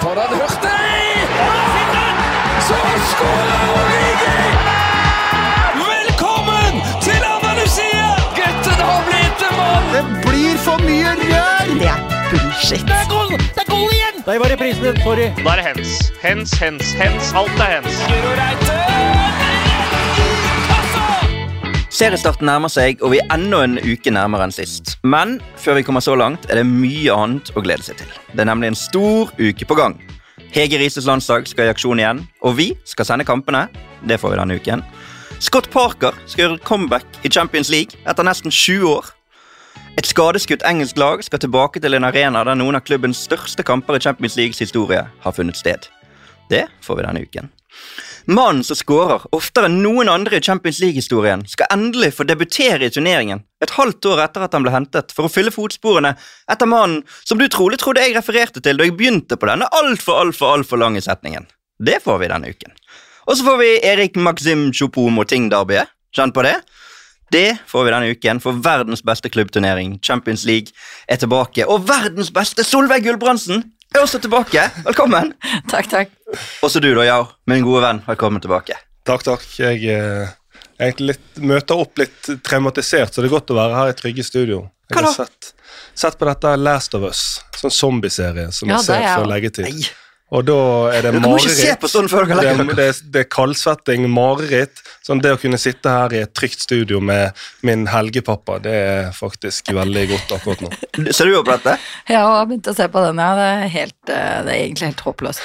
For den Hurtig! Så skårer Origi! Velkommen til Andalusia! Gutten har blitt en mann! Det blir for mye rør! Det er bullshit. Det er goal! Det er goal igjen! Der var reprisen din. Sorry. Da er det hens. Hens, hens, hens. Alt er hens. Guro Reite! Seriestarten nærmer seg, og vi er enda en uke nærmere enn sist. Men før vi kommer så langt, er det mye annet å glede seg til. Det er nemlig en stor uke på gang. Hege Rises landslag skal i aksjon igjen, og vi skal sende kampene. Det får vi denne uken. Scott Parker skal gjøre comeback i Champions League etter nesten 20 år. Et skadeskutt engelsk lag skal tilbake til en arena der noen av klubbens største kamper i Champions Leagues historie har funnet sted. Det får vi denne uken. Mannen som skårer oftere enn noen andre i Champions League-historien, skal endelig få debutere i turneringen, et halvt år etter at han ble hentet, for å fylle fotsporene etter mannen som du trolig trodde jeg refererte til da jeg begynte på denne altfor, altfor, altfor lange setningen. Det får vi denne uken. Og så får vi Erik Maxim Choupo-Moting-derbyet. Kjenn på det? Det får vi denne uken, for verdens beste klubbturnering, Champions League, er tilbake. Og verdens beste Solveig Gulbrandsen er også tilbake. Velkommen. Takk, takk. Også du, da, Yao, min gode venn. Velkommen tilbake. Takk, takk. Jeg eh, er egentlig litt, møter opp litt traumatisert, så det er godt å være her i trygge studio. Jeg Hva da? har sett, sett på dette Last of Us, sånn zombieserie som Ja, jeg ser det er jeg før også. leggetid. Nei, Og da er det mareritt. sånn Det, er- det, er- det er kaldsvetting, mareritt. Sånn det å kunne sitte her i et trygt studio med min helgepappa, det er faktisk veldig godt akkurat nå. Ser du jo på dette? Ja, Jeg har begynt å se på den, ja. Det er, helt, eh, det er egentlig helt håpløst.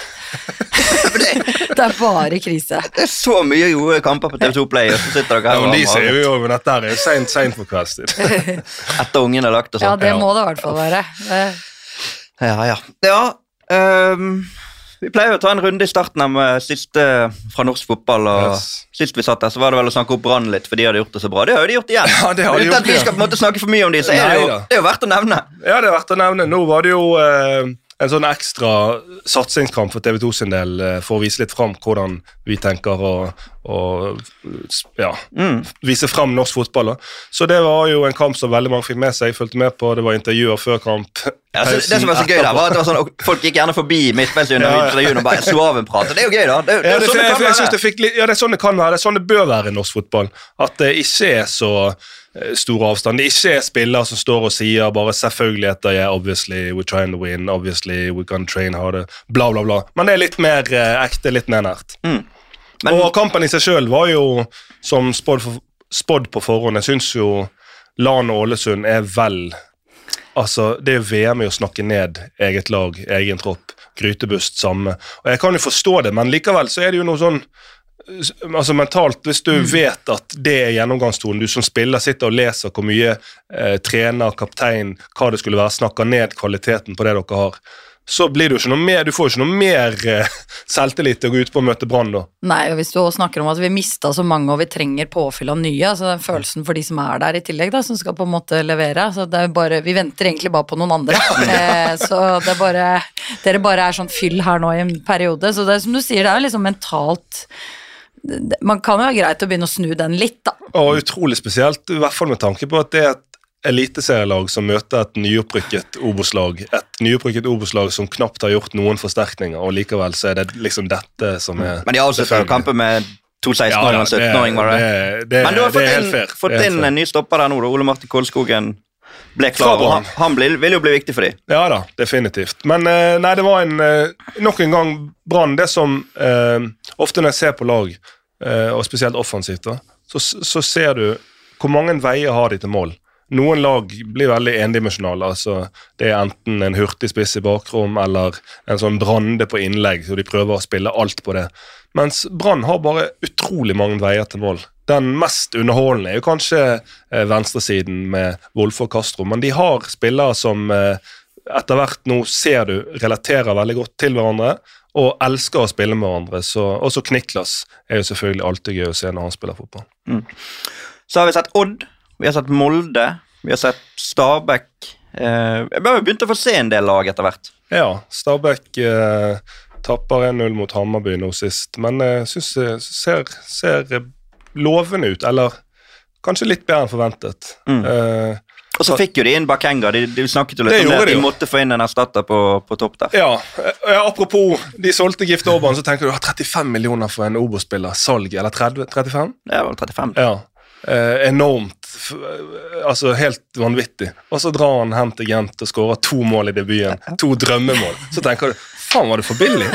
det er bare krise. Det er så mye gode kamper på TV2 Play, og så sitter dere Ja, her men de ser jo jo, men dette er jo seint, seint på kveldstid. etter ungen er lagt og Ja, sånn. det må det i hvert fall være. Det- Ja, ja. ja ehm, vi pleier å ta en runde i starten med siste fra norsk fotball. og Yes. Sist vi satt her, så var det vel å snakke opp Brann litt, for de hadde gjort det så bra. Det har jo de gjort igjen. Ja, det har de Uten gjort at vi skal på en måte snakke for mye om de, så er det jo, det er jo verdt å nevne. Ja, det er verdt å nevne. Nå var det jo eh, en sånn ekstra satsingskamp for TV2 sin del eh, for å vise litt fram hvordan vi tenker å, å ja, Mm. vise fram norsk fotball. Da. Så det var jo en kamp som veldig mange fikk med seg. Fulgte med på, Det var intervjuer før kamp. Ja, det som var så gøy der, var at sånn, Folk gikk gjerne forbi ja. og bare slo av en prat. Det er jo gøy, da. Det, det, Ja, det, sånn det jeg, kan jeg være. det, litt- ja, det er sånn det kan være. Det er sånn det bør være i norsk fotball. At det ikke er så stor avstand. Det ikke er spillere som står og sier bare selvfølgeligheter. Yeah, obviously, we're trying to win. Obviously, we can train harder. Bla, bla, bla. Men det er litt mer eh, ekte, litt mer nært. Men- og kampen i seg sjøl var jo som spådd spådd på forhånd. Jeg syns jo Lan og Ålesund er vel Altså, Det er VM i å snakke ned eget lag, egen tropp. Grytebust, samme. Og Jeg kan jo forstå det, men likevel så er det jo noe sånn altså mentalt, Hvis du vet at det er gjennomgangstonen, du som spiller sitter og leser hvor mye eh, trener, kaptein, hva det skulle være, snakker ned kvaliteten på det dere har, så blir det jo ikke noe mer, du får jo ikke noe mer eh, selvtillit til å gå ut på og møte Brann da. Nei, og hvis du også snakker om at vi mista så mange og vi trenger påfyll av nye, altså den følelsen for de som er der i tillegg, da, som skal på en måte levere, så det er bare, vi venter egentlig bare på noen andre. Eh, så det er bare, dere bare er sånn fyll her nå i en periode, så det er som du sier, det er liksom mentalt man kan jo ha greit å begynne å snu den litt, da. Og utrolig spesielt, i hvert fall med tanke på at det er et eliteserielag som møter et nyopprykket Obos-lag. Et nyopprykket Obos-lag som knapt har gjort noen forsterkninger, og likevel så er det liksom dette som er Men de har selvfølgelig. kampen med to 16-åringer og en 17-åring, var det? det, det, Men du har fått inn, fair. fått inn en ny stopper der nå, da. Ole Martin Kolskogen ble klar, og han, han blir, vil jo bli viktig for dem. Ja da, definitivt. Men eh, nei, det var en eh, nok en gang Brann. Det som eh, Ofte når jeg ser på lag, eh, og spesielt offensivt, da, så, så ser du hvor mange veier har de til mål. Noen lag blir veldig endimensjonale. altså Det er enten en hurtig spiss i bakrom eller en sånn brande på innlegg, så de prøver å spille alt på det. Mens Brann har bare utrolig mange veier til mål. Den mest underholdende er jo kanskje eh, venstresiden med Wolfe og Castro, men de har spillere som eh, etter hvert nå ser du relaterer veldig godt til hverandre og elsker å spille med hverandre. Så, også Kniklas er jo selvfølgelig alltid gøy å se når han spiller fotball. Så har vi sett Odd, vi har sett Molde, vi har sett Stabæk. Eh, vi har begynt å få se en del lag etter hvert. Ja, Stabæk eh, tapper 1-0 mot Hammarby nå sist, men jeg syns det ser, ser lovende ut. Eller kanskje litt bedre enn forventet. Mm. Eh, Og så fikk jo de inn Bakenga. De, de snakket jo litt Det om det. de De måtte få inn en erstatter på, på topp der. Ja, Apropos de solgte Gift Orban, så tenker du at 35 millioner for en Obo-spiller. Salg, eller 30? 35? Det var vel 35. Ja. Eh, enormt. eh, Altså helt vanvittig. Og så drar han hjem til Gent og skårer to mål i debuten. To drømmemål. Så tenker du faen, var det for billig?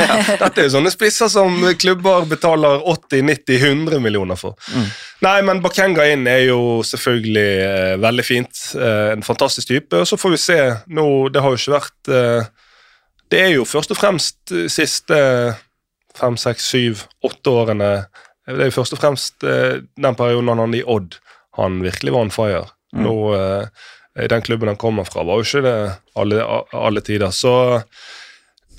Dette er jo sånne spisser som klubber betaler 80-90-100 millioner for. Nei, men Bakenga inn er jo selvfølgelig eh, veldig fint. Eh, en fantastisk type. Og så får vi se nå Det har jo ikke vært eh, Det er jo først og fremst eh, siste fem, seks, syv, åtte årene Det er jo først og fremst eh, den perioden han hadde i Odd han virkelig var on fire. Nå, eh, Den klubben han kommer fra, var jo ikke det alle, alle tider. Så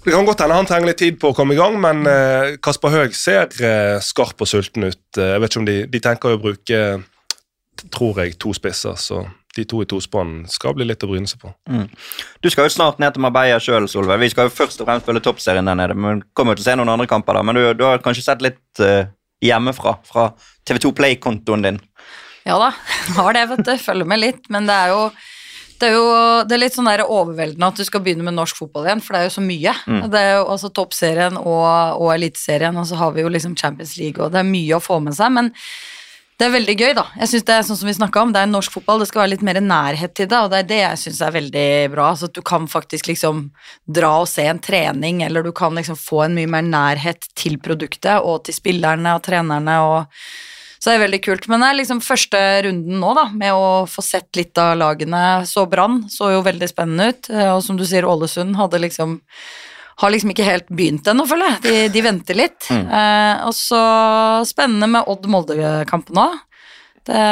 det kan godt hende han trenger litt tid på å komme i gang, men eh, Kasper Høeg ser eh, skarp og sulten ut. Eh, jeg vet ikke om de, de tenker å bruke, tror jeg, to spisser, så de to i tospann skal bli litt å bryne seg på. Du skal jo snart ned til Marbella sjøl, Solveig. Vi skal jo først og fremst følge toppserien der nede. Men kommer jo til å se noen andre kamper der. Men du, du har kanskje sett litt uh, hjemmefra, fra TV2 Play-kontoen din. Ja da, har det, vet du. Følger med litt. Men det er jo det er jo det er litt sånn der overveldende at du skal begynne med norsk fotball igjen, for det er jo så mye. Det er jo altså Toppserien og, og Eliteserien, og så har vi jo liksom Champions League, og det er mye å få med seg. Men det er veldig gøy, da. Jeg synes det er sånn som vi om, det er norsk fotball, det skal være litt mer nærhet til det, og det er det jeg syns er veldig bra. Så at du kan faktisk liksom dra og se en trening, eller du kan liksom få en mye mer nærhet til produktet og til spillerne og trenerne og så det er veldig kult. Men det er liksom første runden nå, da, med å få sett litt av lagene. Så Brann så jo veldig spennende ut, eh, og som du sier, Ålesund hadde liksom har liksom ikke helt begynt ennå, føler jeg. De, de venter litt. Eh, og så spennende med Odd-Molde-kampen òg. Det,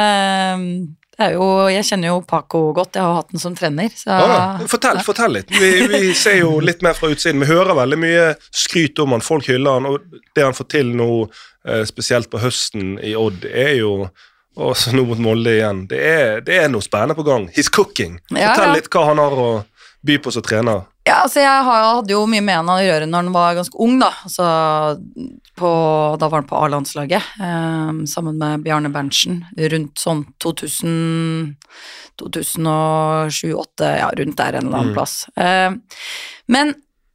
det er jo Jeg kjenner jo Paco godt, jeg har hatt den som trener. Så, Ah, ja. Fortell, fortell litt. Vi, vi ser jo litt mer fra utsiden. Vi hører veldig mye skryt om han, folk hyller han, og det han får til nå, spesielt på høsten i Odd, er jo og så nå mot Molde igjen. Det er, det er noe spennende på gang. He's cooking. Ja, Fortell litt hva han har å by på som trener. Ja, altså jeg hadde jo mye med han å gjøre når han var ganske ung, da. Altså, på, da var han på A-landslaget eh, sammen med Bjarne Berntsen rundt sånn 2000 2007-2008, ja, rundt der en eller annen plass. Eh, men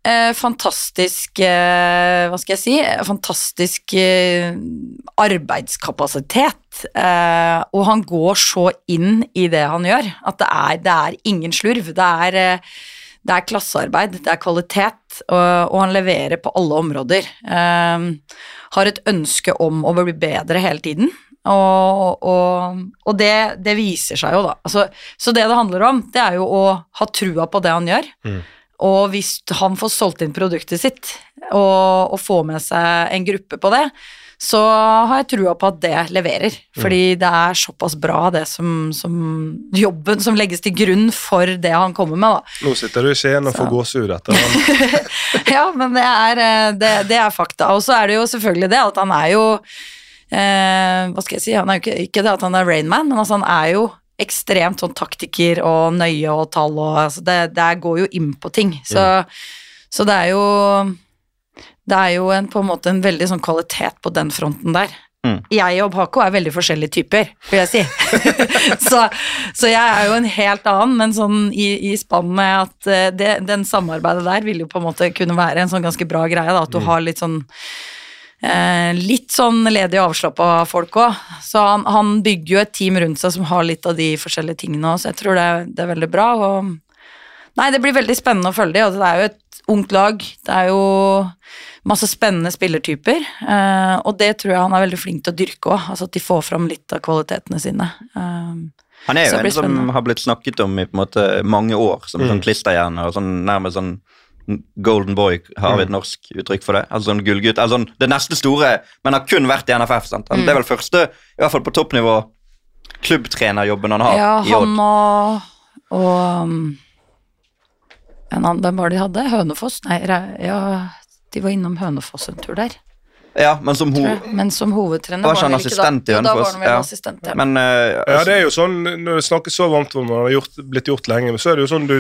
eh, fantastisk eh, Hva skal jeg si? Fantastisk eh, arbeidskapasitet. Eh, og han går så inn i det han gjør, at det er, det er ingen slurv. Det er, eh, det er klassearbeid, det er kvalitet, og, og han leverer på alle områder. Eh, har et ønske om å bli bedre hele tiden. Og, og, og det, det viser seg jo, da. Altså, så det det handler om, det er jo å ha trua på det han gjør. Og hvis han får solgt inn produktet sitt, og, og får med seg en gruppe på det, så har jeg trua på at det leverer. Fordi det er såpass bra, det som, som jobben som legges til grunn for det han kommer med, da. Nå sitter du i Skien og får gåsehud etter han. Ja, men det er, eh, det, det er fakta. Og så er det jo selvfølgelig det at han er jo eh, Hva skal jeg si, han er jo ikke, ikke det at han er Rainman, men altså han er jo ekstremt sånn taktiker og nøye og tall og altså det, det går jo inn på ting. Så, så det er jo Det er jo en, på en måte en veldig sånn kvalitet på den fronten der. Mm. Jeg og Paco er veldig forskjellige typer, vil jeg si. så, så jeg er jo en helt annen, men sånn i, i spann med at eh, det, den samarbeidet der vil jo på en måte kunne være en sånn ganske bra greie, da, at du har litt sånn litt sånn ledig og avslappa folk òg. Så han, han bygger jo et team rundt seg som har litt av de forskjellige tingene òg, så jeg tror det, det er veldig bra. Og nei, det blir veldig spennende å følge de, og det er jo et ungt lag. Det er jo masse spennende spillertyper, eh, og det tror jeg han er veldig flink til å dyrke òg, altså at de får fram litt av kvalitetene sine. Eh, Han er jo en som har blitt snakket om i på en måte mange år, som sånn klisterhjerne og sånn nærmest sånn Golden boy, har vi et norsk uttrykk for det? Altså en gullgutt, altså det neste store, men har kun vært i NFF. sant? Mm. Det er vel første, i hvert fall på toppnivå, klubbtrenerjobben han har ja, i Odd. han og, og um, en annen, Hvem var det de hadde? Hønefoss? Nei, ja, de var innom Hønefoss en tur der. Ja, men som ho... Men som hovedtrener Var ikke han ikke da. assistent i var Hønefoss? Ja. assistent, ja. Men Ja, altså, det er jo sånn, Når det snakkes så varmt om det har gjort, blitt gjort lenge, så er det jo sånn du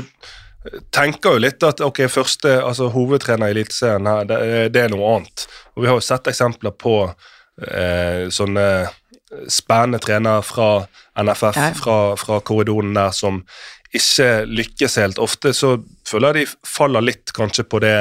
tenker jo litt at ok, første, altså hovedtrener i Eliteserien her, det, det er noe annet. Og vi har jo sett eksempler på eh, sånne spennende trenere fra NFF, Ja. fra, fra korridoren der, som ikke lykkes helt. Ofte så føler jeg de faller litt kanskje på det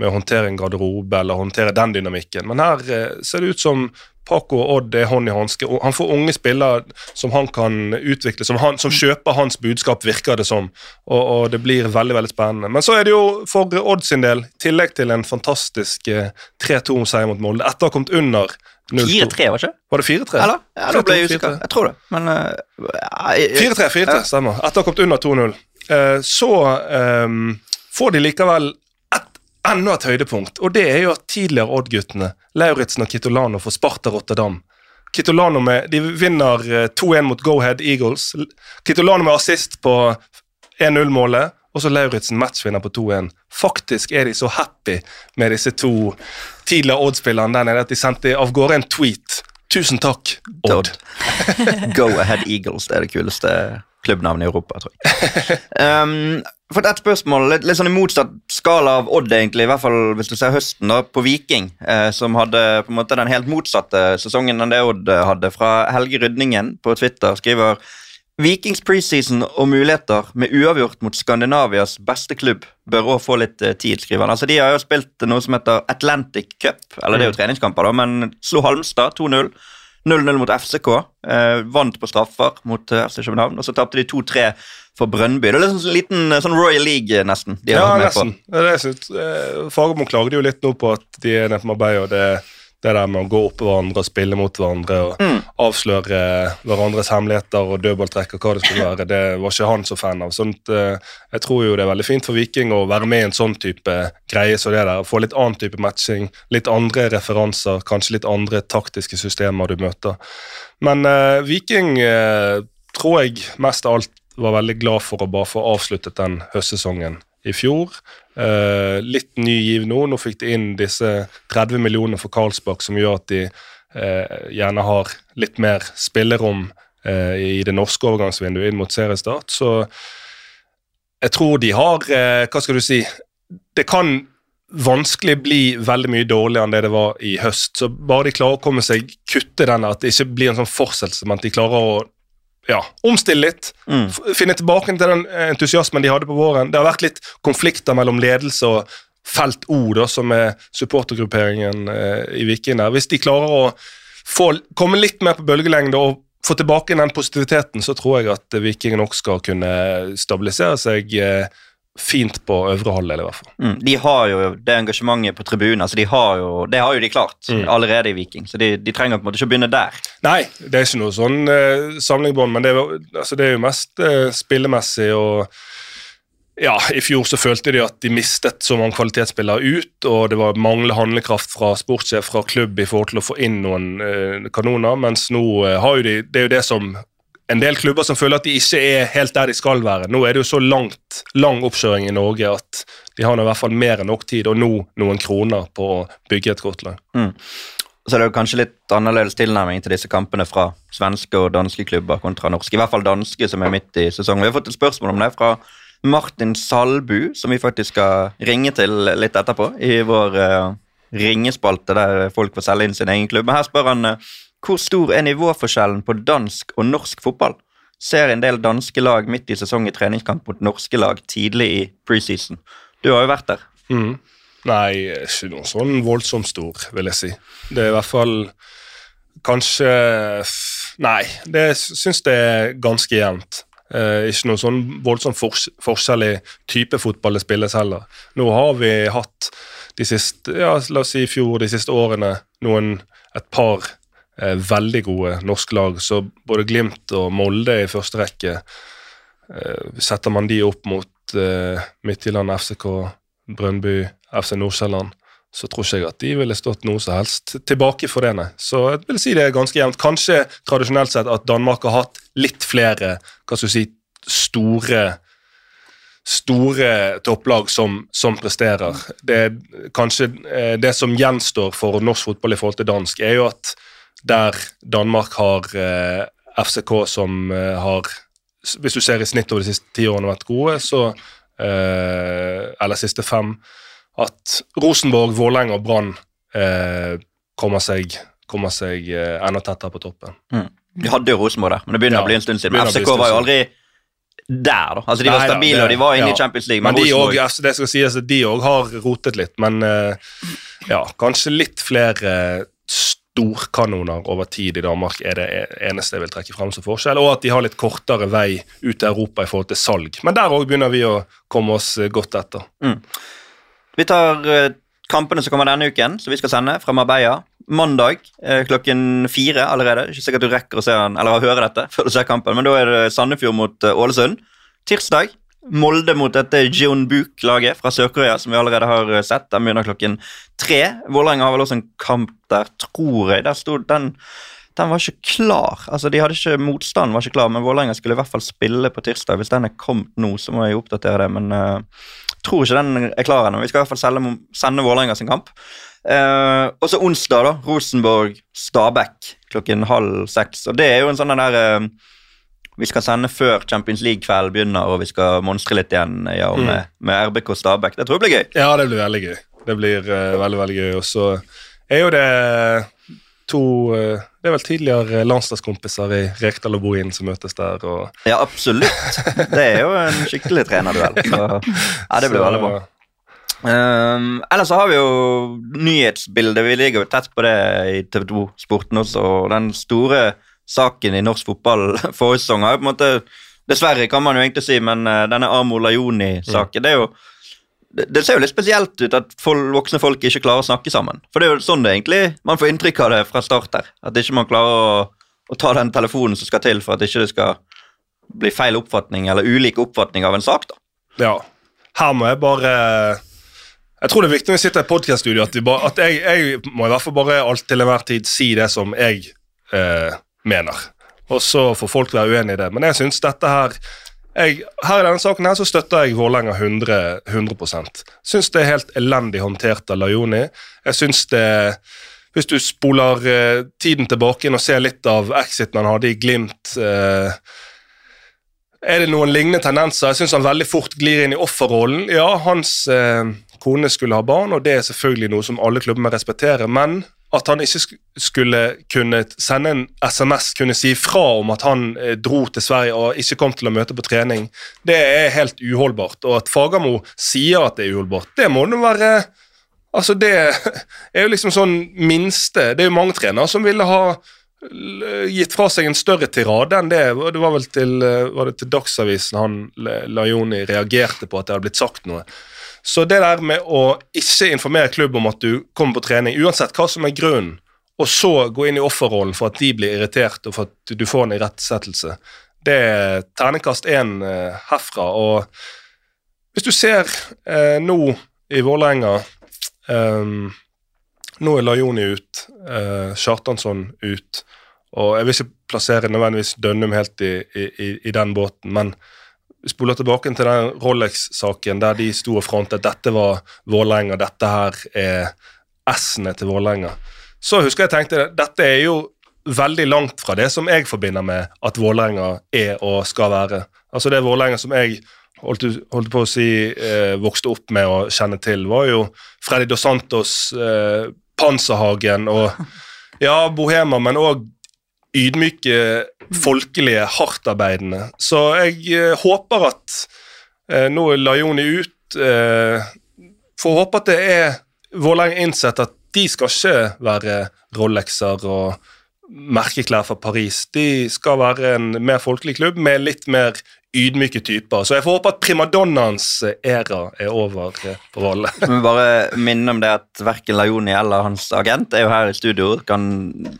med å håndtere en garderobe eller håndtere den dynamikken. Men her eh, ser det ut som Paco og Odd er hånd i hanske. Han får unge spillere som han kan utvikle, som, han, som kjøper hans budskap, virker det som. Og, og det blir veldig veldig spennende. Men så er det jo for Odd sin del, i tillegg til en fantastisk eh, 3-2-seier mot Molde, etter å ha kommet under 0-2 4-3, var ikke Var det 4-3? Eller? Ja, da ble jeg 4-2, usikker. Jeg tror det, men eh, 4-3, 4-3, stemmer. Etter å ha kommet under 2-0. Eh, så um, får de likevel enda et høydepunkt, og det er jo at tidligere Odd-guttene, Lauritzen og Kitolano, får Sparta Rotterdam. Kitolano med, De vinner eh, 2-1 mot Go-Head Eagles. Kitolano med assist på 1-0-målet, og så Lauritzen matchvinner på 2-1. Faktisk er de så happy med disse to tidligere Odd-spillerne der nede at de sendte av gårde en tweet. Tusen takk, Odd. Go Ahead Eagles det er det kuleste klubbnavnet i Europa, tror jeg. Um, for et spørsmål, litt, litt sånn i motsatt skala av Odd, egentlig, i hvert fall hvis du ser høsten, da, på Viking, eh, som hadde på en måte den helt motsatte sesongen enn det Odd hadde. Fra Helge Rydningen på Twitter skriver Vikings preseason og muligheter med uavgjort mot Skandinavias beste klubb bør også få litt eh, tid, skriver han. Altså, De har jo spilt noe som heter Atlantic Cup, eller det er jo treningskamper, da, men slo Halmstad 2-0. 0-0 mot FCK. Eh, vant på straffer mot eh, FC København, og så tapte de 2-3 for Brønnby. Det er liksom en liten eh, sånn Royal League, eh, nesten. Ja, nesten. Eh, Fagermo klagde jo litt nå på at de er nede på Marbella, og det, det der med å gå opp hverandre og spille mot hverandre og Mm. avsløre hverandres hemmeligheter og dødballtrekk og hva det skulle være, det var ikke han så fan av. Sånt, jeg tror jo det er veldig fint for Viking å være med i en sånn type greie som det der. Få litt annen type matching, litt andre referanser, kanskje litt andre taktiske systemer du møter. Men eh, Viking eh, tror jeg mest av alt var veldig glad for å bare få avsluttet den høstsesongen i fjor. Eh, litt ny giv nå. Nå fikk de inn disse 30 millionene for Karlsbakk, som gjør at de eh, gjerne har litt mer spillerom eh, i det norske overgangsvinduet inn mot seriestart. Så jeg tror de har eh, Hva skal du si? Det kan vanskelig bli veldig mye dårligere enn det det var i høst. Så bare de klarer å komme seg, kutte den, at det ikke blir en sånn fortsettelse, men at de klarer å ja, omstille litt. Mm. Finne tilbake til den entusiasmen de hadde på våren. Det har vært litt konflikter mellom ledelse og Felt O, da, som er supportergrupperingen eh, i Viking der. Hvis de klarer å få, komme litt mer på bølgelengde og få tilbake den positiviteten, så tror jeg at Viking nok skal kunne stabilisere seg eh, fint på øvre halvdel, i hvert fall. Mm. De har jo det engasjementet på tribunen. Altså de har jo, det har jo de klart Mm. allerede i Viking, så de, de trenger på en måte ikke å begynne der. Nei, det er ikke noe sånn eh, samlingbånd, men det altså, det er jo mest eh, spillemessig og ja, I fjor så følte de at de mistet så mange kvalitetsspillere ut, og det var manglende handlekraft fra sportssjef fra klubb i forhold til å få inn noen eh, kanoner, mens nå eh, har jo de Det er jo det som en del klubber som føler at de ikke er helt der de skal være. Nå er det jo så langt, lang oppkjøring i Norge at de har nå i hvert fall mer enn nok tid, og nå noen kroner på å bygge et godt lag. Så det er jo kanskje litt annerledes tilnærming til disse kampene fra svenske og danske klubber kontra norske. I hvert fall danske, som er midt i sesongen. Vi har fått et spørsmål om det fra Martin Salbu, som vi faktisk skal ringe til litt etterpå, i vår uh, ringespalte der folk får selge inn sin egen klubb. Men her spør han eh, hvor stor er nivåforskjellen på dansk og norsk fotball? Ser en del danske lag midt i sesong i treningskamp mot norske lag tidlig i preseason. Du har jo vært der. Mm. Nei, ikke noe sånn voldsomt stor, vil jeg si. Det er i hvert fall kanskje Nei, det syns det er ganske jevnt. Eh, ikke noe sånn voldsomt fors forskjell i type fotball det spilles heller. Nå har vi hatt de siste, ja, la oss si i fjor, de siste årene, noen, et par veldig gode norske lag, så både Glimt og Molde i første rekke eh, Setter man de opp mot eh, Midtjylland, FCK, Brønnby, FC Nordsjælland, så tror ikke jeg at de ville stått noe som helst tilbake for det, nei. Så jeg vil si det er ganske jevnt. Kanskje tradisjonelt sett at Danmark har hatt litt flere hva skal du si, store store topplag som, som presterer. Det, er kanskje eh, det som gjenstår for norsk fotball i forhold til dansk, er jo at der Danmark har eh, FCK som eh, har Hvis du ser i snitt over de siste ti årene vært gode, så eh, Eller siste fem At Rosenborg, Vålerenga og Brann eh, kommer, seg, kommer seg enda tettere på toppen. De hadde jo Rosenborg der, men det begynner Ja, å bli en stund siden. Men FCK var jo aldri der, da. Altså, de var Nei stabile, det- og de var inne ja. i Champions League, Men men, de Rosenborg òg det skal sies at de òg har rotet litt, men ja, kanskje litt flere storkanoner over tid i Danmark er det eneste jeg vil trekke frem som forskjell, og at de har litt kortere vei ut til Europa i forhold til salg. Men der òg begynner vi å komme oss godt etter. Vi tar eh, kampene som kommer denne uken, som vi skal sende fra Marbella. Mandag eh, klokken fire allerede. Ikke sikkert du rekker å se den, eller høre dette før du ser kampen, men da er det Sandefjord mot eh, Ålesund. Tirsdag Molde mot dette Jeonbuk-laget fra Sør-Korea, som vi allerede har eh, sett. Den begynner klokken tre. Vålerenga har vel også en kamp der, tror jeg. Der stod den den var ikke klar. Altså, de hadde ikke, Motstanden var ikke klar, men Vålerenga skulle i hvert fall spille på tirsdag. Hvis den er kommet nå, så må jeg oppdatere det, men uh, tror ikke den er klar ennå. Vi skal i hvert fall sende, sende Vålerenga sin kamp. Uh, og så onsdag, da. Rosenborg-Stabæk klokken halv seks. Og det er jo en sånn den der uh, Vi skal sende før Champions League-kvelden begynner, og vi skal monstre litt igjen ja, Mm. med, med RBK Stabæk. Det tror jeg blir gøy. Ja, det blir veldig gøy. Det blir uh, veldig, veldig gøy. Og så er jo det to uh, Det er vel tidligere landslagskompiser i Rekdal og Bohin som møtes der. og Ja, absolutt. Det er jo en skikkelig trenerduell. Så ja, det blir så- veldig bra. Um, ellers så har vi jo nyhetsbildet. Vi ligger jo tett på det i TV 2-sporten også. og Den store saken i norsk fotball forrige sesong har jo på en måte Dessverre, kan man jo egentlig si, men uh, denne Amo Lajoni-saken det er jo det, ser jo litt spesielt ut at folk, voksne folk ikke klarer å snakke sammen. For det er jo sånn det egentlig Man får inntrykk av det fra start her. At ikke man klarer å, å ta den telefonen som skal til for at ikke det skal bli feil oppfatning eller ulik oppfatning av en sak. da. Ja. Her må jeg bare Jeg tror det er viktig når vi sitter i podkaststudio, at, vi bare- at jeg, jeg må i hvert fall bare alt til enhver tid si det som jeg eh, mener. Og så får folk være uenig i det. Men jeg syns dette her jeg, her I denne saken her så støtter jeg Vålerenga 100, 100% Syns det er helt elendig håndtert av Lajoni. Jeg syns det Hvis du spoler eh, tiden tilbake inn og ser litt av exiten han hadde i Glimt eh, er det noen lignende tendenser? Jeg syns han veldig fort glir inn i offerrollen. Ja, hans eh, kone skulle ha barn, og det er selvfølgelig noe som alle klubber respekterer, men at han ikke skulle kunne sende en SMS, kunne si fra om at han eh, dro til Sverige og ikke kom til å møte på trening, det er helt uholdbart. Og at Fagermo sier at det er uholdbart, det må nå være Altså, det er jo liksom sånn minste Det er jo mange trenere som ville ha gitt fra seg en større tirade enn det. Det var vel til, eh, var det til Dagsavisen han Lajoni reagerte på at det hadde blitt sagt noe. Så det der med å ikke informere klubb om at du kommer på trening, uansett hva som er grunnen, og så gå inn i offerrollen for at de blir irritert og for at du får en irettesettelse, det er terningkast én eh, herfra. Og hvis du ser eh, nå i Vålerenga ehm, Nå er Lajoni ut, eh, Kjartansson ut, og jeg vil ikke plassere nødvendigvis Dønnum helt i, i, i- den båten, men spoler tilbake til den Rolex-saken der de sto og frontet dette var Vålerenga, dette her er S-ene til Vålerenga. Så husker jeg tenkte dette er jo veldig langt fra det som jeg forbinder med at Vålerenga er og skal være. Altså det Vålerenga som jeg holdt, holdt på å si eh, vokste opp med og kjenne til, var jo Freddy Dos Santos, eh, Panserhagen og ja, bohemer, men òg ydmyke, folkelige, hardtarbeidende. Så jeg eh, håper at eh, nå la Joni ut eh, Får håpe at det er Vålerenga innsett at de skal ikke være Rolexer og merkeklær fra Paris. De skal være en mer folkelig klubb med litt mer ydmyke typer. Så jeg får håpe at primadonnaens æra er over eh, på Valle. Vi bare minne om det at verken Lajoni eller hans agent er jo her i studio kan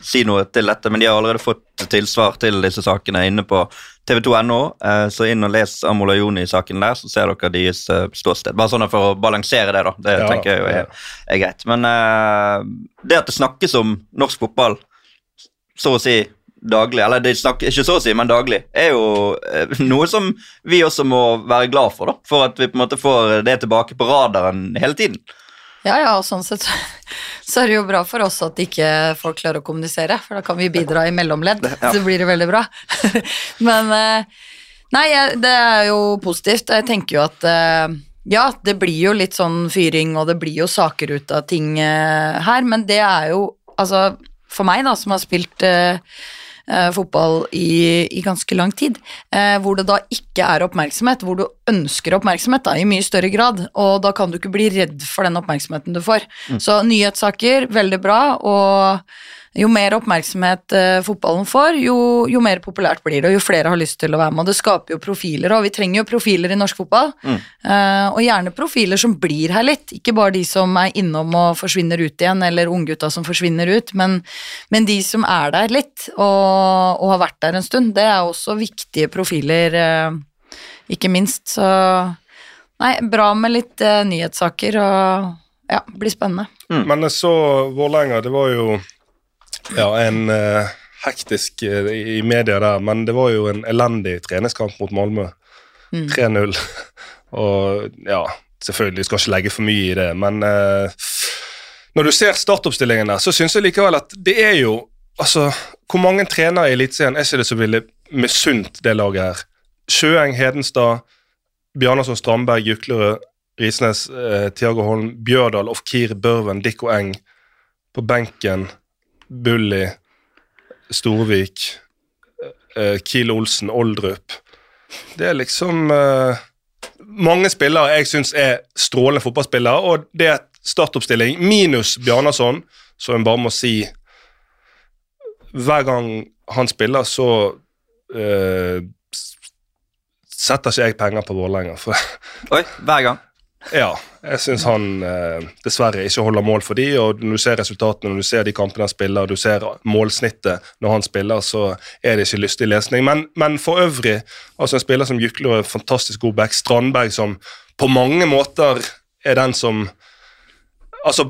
si noe til dette, men de har allerede fått tilsvar til disse sakene inne på tv2.no. eh, Så inn og les Amo Lajoni-saken der, så ser dere deres eh, ståsted. Bare sånn for å balansere det, da. Det Ja, tenker jeg jo er, er greit. Men eh, det at det snakkes om norsk fotball så å si daglig, eller det snakker ikke så å si, men daglig, er jo eh, noe som vi også må være glad for, da. For at vi på en måte får det tilbake på radaren hele tiden. Ja, ja, og sånn sett så, er det jo bra for oss at ikke folk klarer å kommunisere, for da kan vi bidra i mellomledd, Ja. så blir det veldig bra. Men eh, nei, det er jo positivt. Jeg tenker jo at eh, ja, det blir jo litt sånn fyring, og det blir jo saker ut av ting eh, her, men det er jo altså for meg, da, som har spilt eh, fotball i, i ganske lang tid, eh, hvor det da ikke er oppmerksomhet, hvor du ønsker oppmerksomhet da, i mye større grad, og da kan du ikke bli redd for den oppmerksomheten du får. Så nyhetssaker, veldig bra, og jo mer oppmerksomhet eh, fotballen får, jo, jo mer populært blir det, og jo flere har lyst til å være med. Og det skaper jo profiler, og vi trenger jo profiler i norsk fotball. Eh, og gjerne profiler som blir her litt, ikke bare de som er innom og forsvinner ut igjen, eller unggutta som forsvinner ut, men, men de som er der litt, og, og har vært der en stund. Det er også viktige profiler, eh, ikke minst. Så nei, bra med litt eh, nyhetssaker, og ja, blir spennende. Men jeg så Vålerenga, det var jo ja, en eh, hektisk eh, i media der, men det var jo en elendig treningskamp mot Malmö. 3-0. Og ja, selvfølgelig skal ikke legge for mye i det, men eh, når du ser startoppstillingen der, så syns jeg likevel at det er jo Altså, hvor mange trenere i Eliteserien er ikke det som ville misunt det laget her? Sjøeng, Hedenstad, Bjarnason, Strandberg, Juklerød, Risnes, eh, Tiago Holm, Bjørdal, Ofkir, Børven, Dikko Eng. På benken Bulli, Storvik, eh, Kiel Olsen, Oldrup. Det er liksom uh, mange spillere jeg syns er strålende fotballspillere, og det er startoppstilling minus Bjarnason, så en bare må si Hver gang han spiller, så uh, setter ikke jeg penger på Vålerenga. Oi, hver gang. Ja, jeg syns han eh, dessverre ikke holder mål for de, og når du ser resultatene, når du ser de kampene han spiller, og du ser målsnittet når han spiller, så er det ikke lystig lesning. Men, men for øvrig, altså en spiller som Juklerød, fantastisk god back, Strandberg som på mange måter er den som Altså,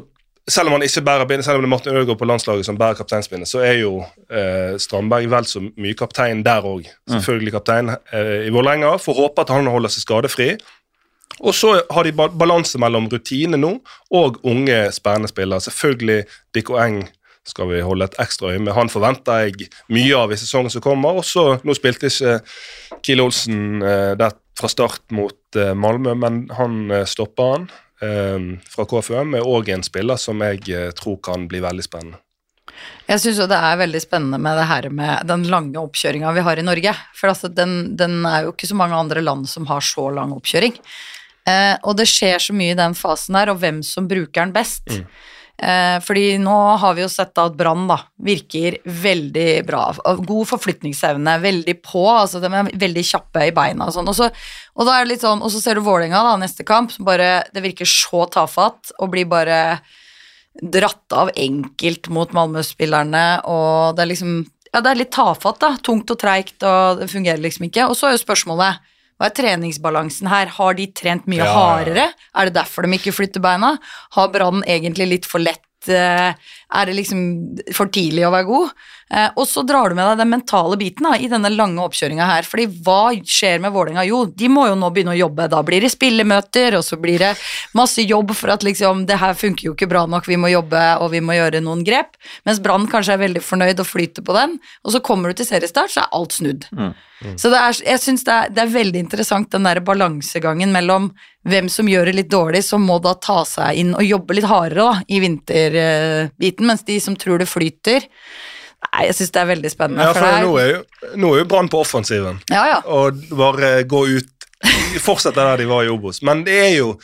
selv om han ikke bærer bindet, selv om det er Martin Ødegaard på landslaget som bærer kapteinsbindet, så er jo eh, Strandberg vel så mye kaptein der òg. Selvfølgelig kaptein eh, i Vålerenga. Får håpe at han holder seg skadefri. Og så har de balanse mellom rutine nå og unge, spennende spillere. Selvfølgelig Dikko Eng skal vi holde et ekstra øye med. Han forventer jeg mye av i sesongen som kommer. Også, Nå spilte ikke Kiel Olsen eh, fra start mot eh, Malmö, men han eh, stopper han eh, fra KFUM. Er òg en spiller som jeg eh, tror kan bli veldig spennende. Jeg syns jo det er veldig spennende med det her med den lange oppkjøringa vi har i Norge. For altså, den, den er jo ikke så mange andre land som har så lang oppkjøring. Eh, og det skjer så mye i den fasen der, og hvem som bruker den best. Eh, fordi nå har vi jo sett at Brann virker veldig bra. God forflytningsevne, veldig på, altså de er veldig kjappe i beina og sånn. Og så, og da er det litt sånn, og så ser du Vålerenga da, neste kamp, bare, det virker så tafatt, og blir bare dratt av enkelt mot Malmö-spillerne, og det er liksom Ja, det er litt tafatt, da. Tungt og treigt, og det fungerer liksom ikke. Og så er jo spørsmålet hva er treningsbalansen her? Har de trent mye Ja, hardere? Er det derfor de ikke flytter beina? Har Brann egentlig litt for lett eh, Er det liksom for tidlig å være god? Eh, og så drar du med deg den mentale biten da, i denne lange oppkjøringa her. fordi hva skjer med Vålerenga? Jo, de må jo nå begynne å jobbe. Da blir det spillemøter, og så blir det masse jobb for at liksom det her funker jo ikke bra nok, vi må jobbe og vi må gjøre noen grep. Mens Brann kanskje er veldig fornøyd og flyter på den, og så kommer du til seriestart, så er alt snudd. Så det er, jeg syns det, det er veldig interessant den der balansegangen mellom hvem som gjør det litt dårlig, som må da ta seg inn og jobbe litt hardere da, i vinterbiten, mens de som tror det flyter Nei, jeg syns det er veldig spennende. Ja, for for er- nå er jo, nå er jo Brann på offensiven. ja, ja. og bare gå ut Fortsette der de var i Obos. Men det er jo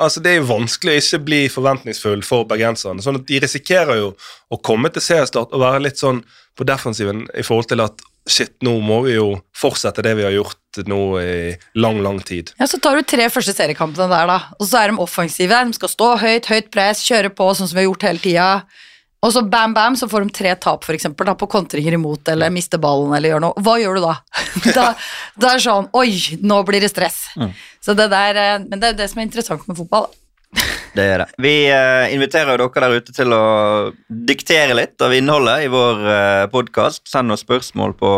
altså det er jo vanskelig å ikke bli forventningsfull for bergenserne. sånn at De risikerer jo å komme til seriestart og være litt sånn på defensiven i forhold til at shit, nå må vi jo fortsette det vi har gjort nå i lang, lang tid. Ja, Så tar du tre første seriekampene der, da. Og så er de offensive. De skal stå høyt, høyt press, kjøre på sånn som vi har gjort hele tida. Og så bam, bam, så får de tre tap, for eksempel, da, på kontringer imot, eller mister ballen, eller gjør noe. Hva gjør du da? da? det er sånn Oi, nå blir det stress. Så det der, eh, Men det er det som er interessant med fotball. Det er det. Vi eh, inviterer dere der ute til å diktere litt av innholdet i vår uh, podkast. Send oss spørsmål på,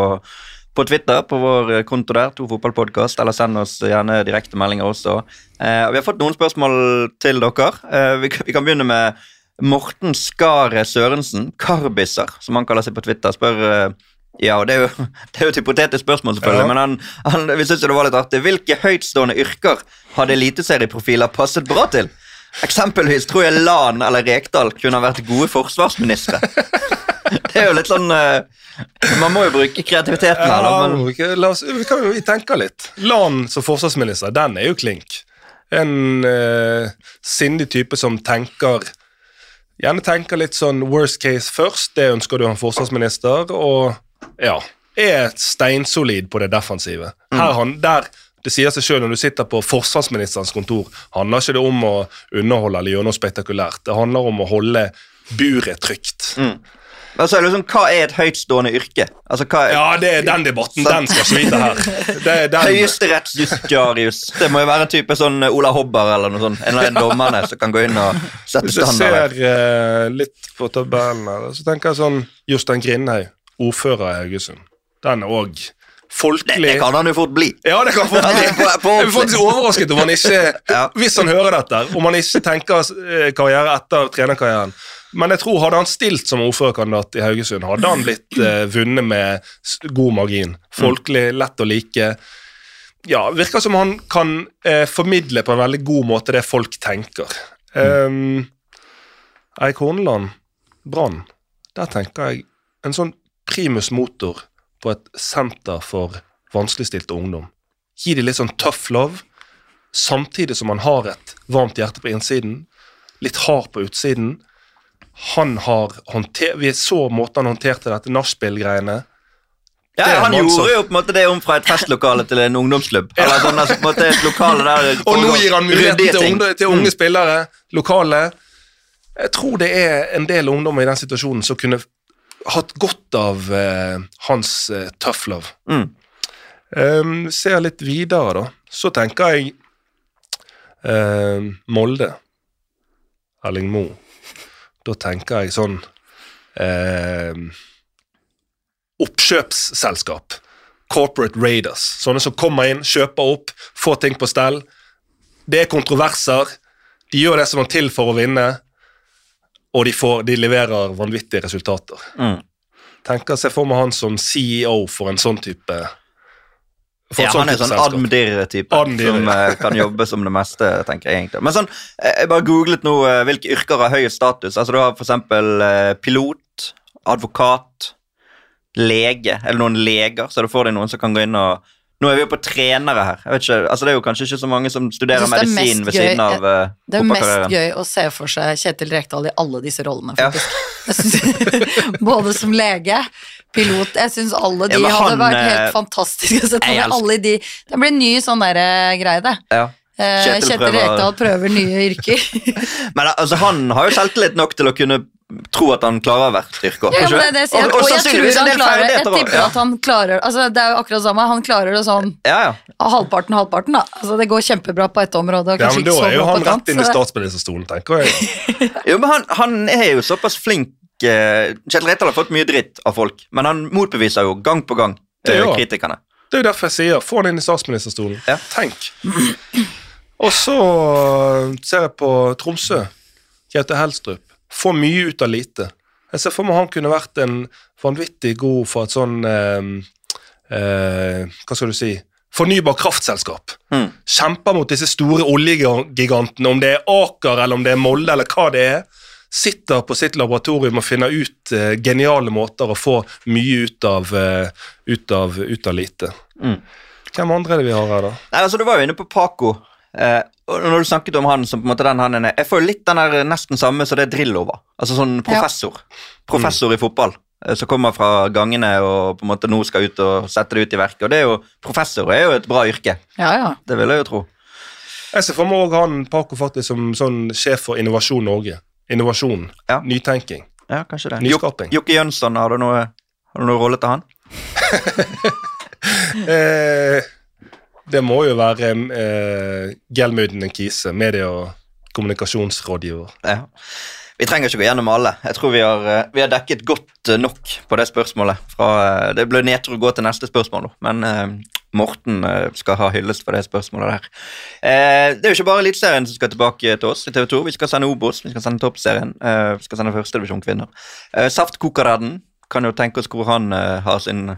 på Twitter, på vår eh, konto der, to fotballpodkast, eller send oss gjerne direkte meldinger også. Eh, vi har fått noen spørsmål til dere. Eh, vi, kan- vi kan begynne med Morten Skaret Sørensen, Karbisser, som han kaller seg på Twitter, spør eh, ja, det er, jo, det er jo et hypotetisk spørsmål, selvfølgelig, Ja. men han, han, vi synes jo det var litt artig. Hvilke høytstående yrker hadde eliteserieprofiler passet bra til? Eksempelvis tror jeg Lan eller Rekdal kunne ha vært gode forsvarsministre. det er jo litt sånn eh, Man må jo bruke kreativiteten her, da. Men, la oss, vi kan jo tenke litt. Lan som forsvarsminister, den er jo klink. En uh, sindig type som tenker Gjerne tenker litt sånn worst case først, det ønsker du en forsvarsminister, og ja Er steinsolid på det defensive. Her han, der det sier seg selv når du sitter på forsvarsministerens kontor, handler ikke det om å underholde eller gjøre noe spektakulært. Det handler om å holde buret trygt. men så er liksom, hva er et høytstående yrke? Altså, er Ja, det er den debatten. Den skal slite her. Det er. Høyesterettsjustitiarius. Det må jo være en type sånn Ola Hobber eller noe sånt. En av de dommerne som kan gå inn og sette Hvis jeg ser uh, litt på tabellen her, så tenker jeg sånn Jostein Grindhaug, ordfører i Haugesund. Den er òg folkelig. det kan han jo fort bli. Ja, det kan fort bli. Jeg er faktisk overrasket om han ikke Ja. Hvis han hører dette, om han ikke tenker eh, karriere etter trenerkarrieren. Men jeg tror hadde han stilt som ordførerkandidat i Haugesund, hadde han blitt eh, vunnet med god margin. Folkelig, lett å like. Ja, Virker som han kan eh, formidle på en veldig god måte det folk tenker. Um, Eik Horneland, Brann, der tenker jeg en sånn primus motor på et senter for vanskeligstilte ungdom. Gi dem litt sånn tough love, samtidig som man har et varmt hjerte på innsiden, litt hard på utsiden. Han har håndtert, Vi så måten han håndterte dette nachspiel-greiene. Ja, han gjorde som- jo på en måte det om fra et festlokale til en ungdomsklubb. Eller sånn, altså, på en måte et lokale der Og nå gir han muligheten til unge, til unge spillere, lokale. Jeg tror det er en del ungdommer i den situasjonen som kunne hatt godt av uh, hans uh, tough love. Mm. Um, ser litt videre, da. Så tenker jeg uh, Molde. Erling Moe. Da tenker jeg sånn eh, Oppkjøpsselskap. Corporate Raiders. Sånne som kommer inn, kjøper opp, får ting på stell. Det er kontroverser. De gjør det som er til for å vinne, og de, får, de leverer vanvittige resultater. Mm. Tenker Se for meg han som CEO for en sånn type Ja, han er sånn admdir-type Admdir, som eh, kan jobbe som det meste, tenker jeg egentlig. Men sånn, eh, jeg bare googlet nå eh, hvilke yrker har høyest status. Altså Du har eh, pilot, advokat, lege, eller noen leger, så da får de noen som kan gå inn og Nå er vi jo på trenere her. Ikke, altså Det er jo kanskje ikke så mange som studerer er medisin ved siden av uh, Det er mest gøy å se for seg Kjetil Rekdal i alle disse rollene, faktisk. Ja. synes, både som lege, pilot Jeg syns alle de Ja, han, hadde vært eh, helt fantastiske å jeg alle de Det blir ny sånn der, greie, det. Ja. Eh, Kjetil Kjetil Rekdal prøver nye yrker. Men altså, han har jo selvtillit nok til å kunne tro at han klarer hvert yrke. Ja, men det er det jeg sier. Og, og Og jeg tror han klarer Jeg tipper ja. at han klarer Altså, det er jo akkurat det samme. Han klarer det sånn Ja, ja. halvparten, halvparten, da. Altså, det går kjempebra på ett område, og Ja, men Da er jo han et rett inn i statsministerstolen, tenker jeg. Jo, men han, han er jo såpass flink eh, Kjell Retal har fått mye dritt av folk, men han motbeviser jo gang på gang Det eh, kritikerne. Det er jo derfor jeg sier få han inn i statsministerstolen. Ja. Tenk. Og så ser jeg på Tromsø. Kjetil Helstrup. Får mye ut av lite. Jeg ser for meg han kunne vært en vanvittig god for et sånn eh, eh, Hva skal du si Fornybar kraftselskap. Mm. Kjemper mot disse store oljegigantene, om det er Aker eller om det er Molde eller hva det er. Sitter på sitt laboratorium og finner ut eh, geniale måter å få mye ut av, eh, ut av, ut av lite. Mm. Hvem andre er det vi har her, da? Nei, altså Du var jo inne på Paco. Eh, og når du snakket om han som på en måte den han er Jeg får jo litt den der nesten samme som det Drillo var. Altså sånn professor. Professor i fotball. eh, Som kommer fra gangene og på en måte nå skal ut og sette det ut i verket. Og det er jo Professor er jo et bra yrke. Ja, ja. Det vil jeg jo tro. Jeg ser for meg også han Paco faktisk som sånn sjef for Innovasjon Norge. Innovasjon. Ja. Nytenking. Ja, kanskje det. Nyskaping. Jok- Jokke Jønsson, har du noe, har du noe rolle til han? Eh, det må jo være eh, Gelmuden Kise, medie- og kommunikasjonsrådgiver. Ja. Vi trenger ikke gå gjennom alle. Jeg tror vi har, eh, vi har dekket godt eh, nok på det spørsmålet. Fra, eh, det ble nedtur å gå til neste spørsmål men eh, Morten skal ha hyllest for det spørsmålet der. Eh, det er jo ikke bare Eliteserien som skal tilbake til oss i TV 2. Vi skal sende Obos, vi skal sende Toppserien, eh, vi skal sende Førstedivisjon kvinner. Eh, Saftkokerdden kan jo tenke oss hvor han har sin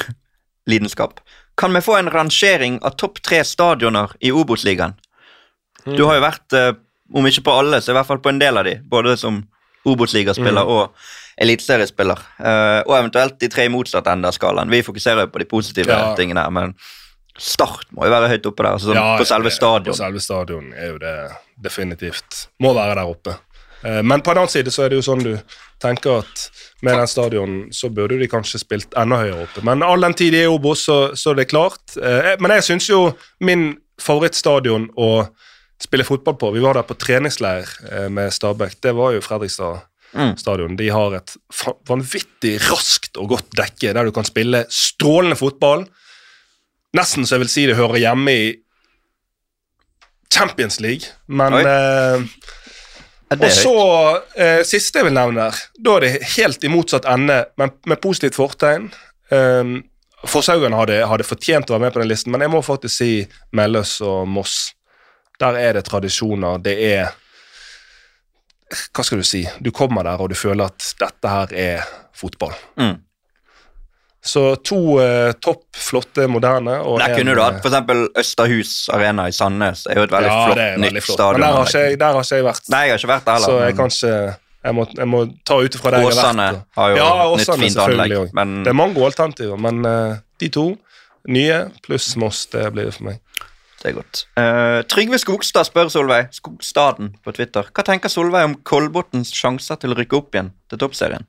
lidenskap. Kan vi få en rangering av topp tre stadioner i Obos-ligaen? Du har jo vært, eh, om ikke på alle, så i hvert fall på en del av de, både som Obos-ligaspiller og eliteseriespiller. Eh, og eventuelt de tre i motsatt ende av skalaen. Vi fokuserer jo på de positive Ja. tingene her, men Start må jo være høyt oppe der. Altså, sånn, Ja, på selve stadion. På selve stadion er jo det definitivt Må være der oppe. Eh, Men på en annen side så er det jo sånn du tenker at med den stadionen så burde de kanskje spilt enda høyere oppe. Men all den tid de er i Obos, så, så er det klart. Eh, Men jeg syns jo min favorittstadion å spille fotball på Vi var der på treningsleir eh, med Stabæk. Det var jo Fredrikstad Mm. stadion. De har et vanvittig raskt og godt dekke der du kan spille strålende fotball. Nesten så jeg vil si det hører hjemme i Champions League, men eh, Og så eh, siste jeg vil nevne der, da er det helt i motsatt ende, men med positivt fortegn. Um, Forshaugen hadde, hadde fortjent å være med på den listen, men jeg må faktisk si Melløs og Moss. Der er det tradisjoner. Det er Hva skal du si? Du kommer der og du føler at dette her er fotball. Mm. Så to eh, topp, flotte, moderne og Der en, kunne du hatt f.eks. for eksempel Østerhus Arena i Sandnes. Det er jo et veldig ja, flott veldig nytt flott. stadion. Men der har, ikke, jeg- der har ikke jeg vært. Nei, jeg har ikke vært der så jeg kan ikke Jeg må, jeg må ta ut ifra det jeg har Åsane vært. har jo Ja, et nytt Åsane fint anlegg. Men Det er mange alternativer, men uh, de to nye pluss Moss, det blir det for meg. det er godt. Uh, Trygve Skogstad spør Solveig, Skogstaden på Twitter, hva tenker Solveig om Kolbotns sjanser til å rykke opp igjen til toppserien?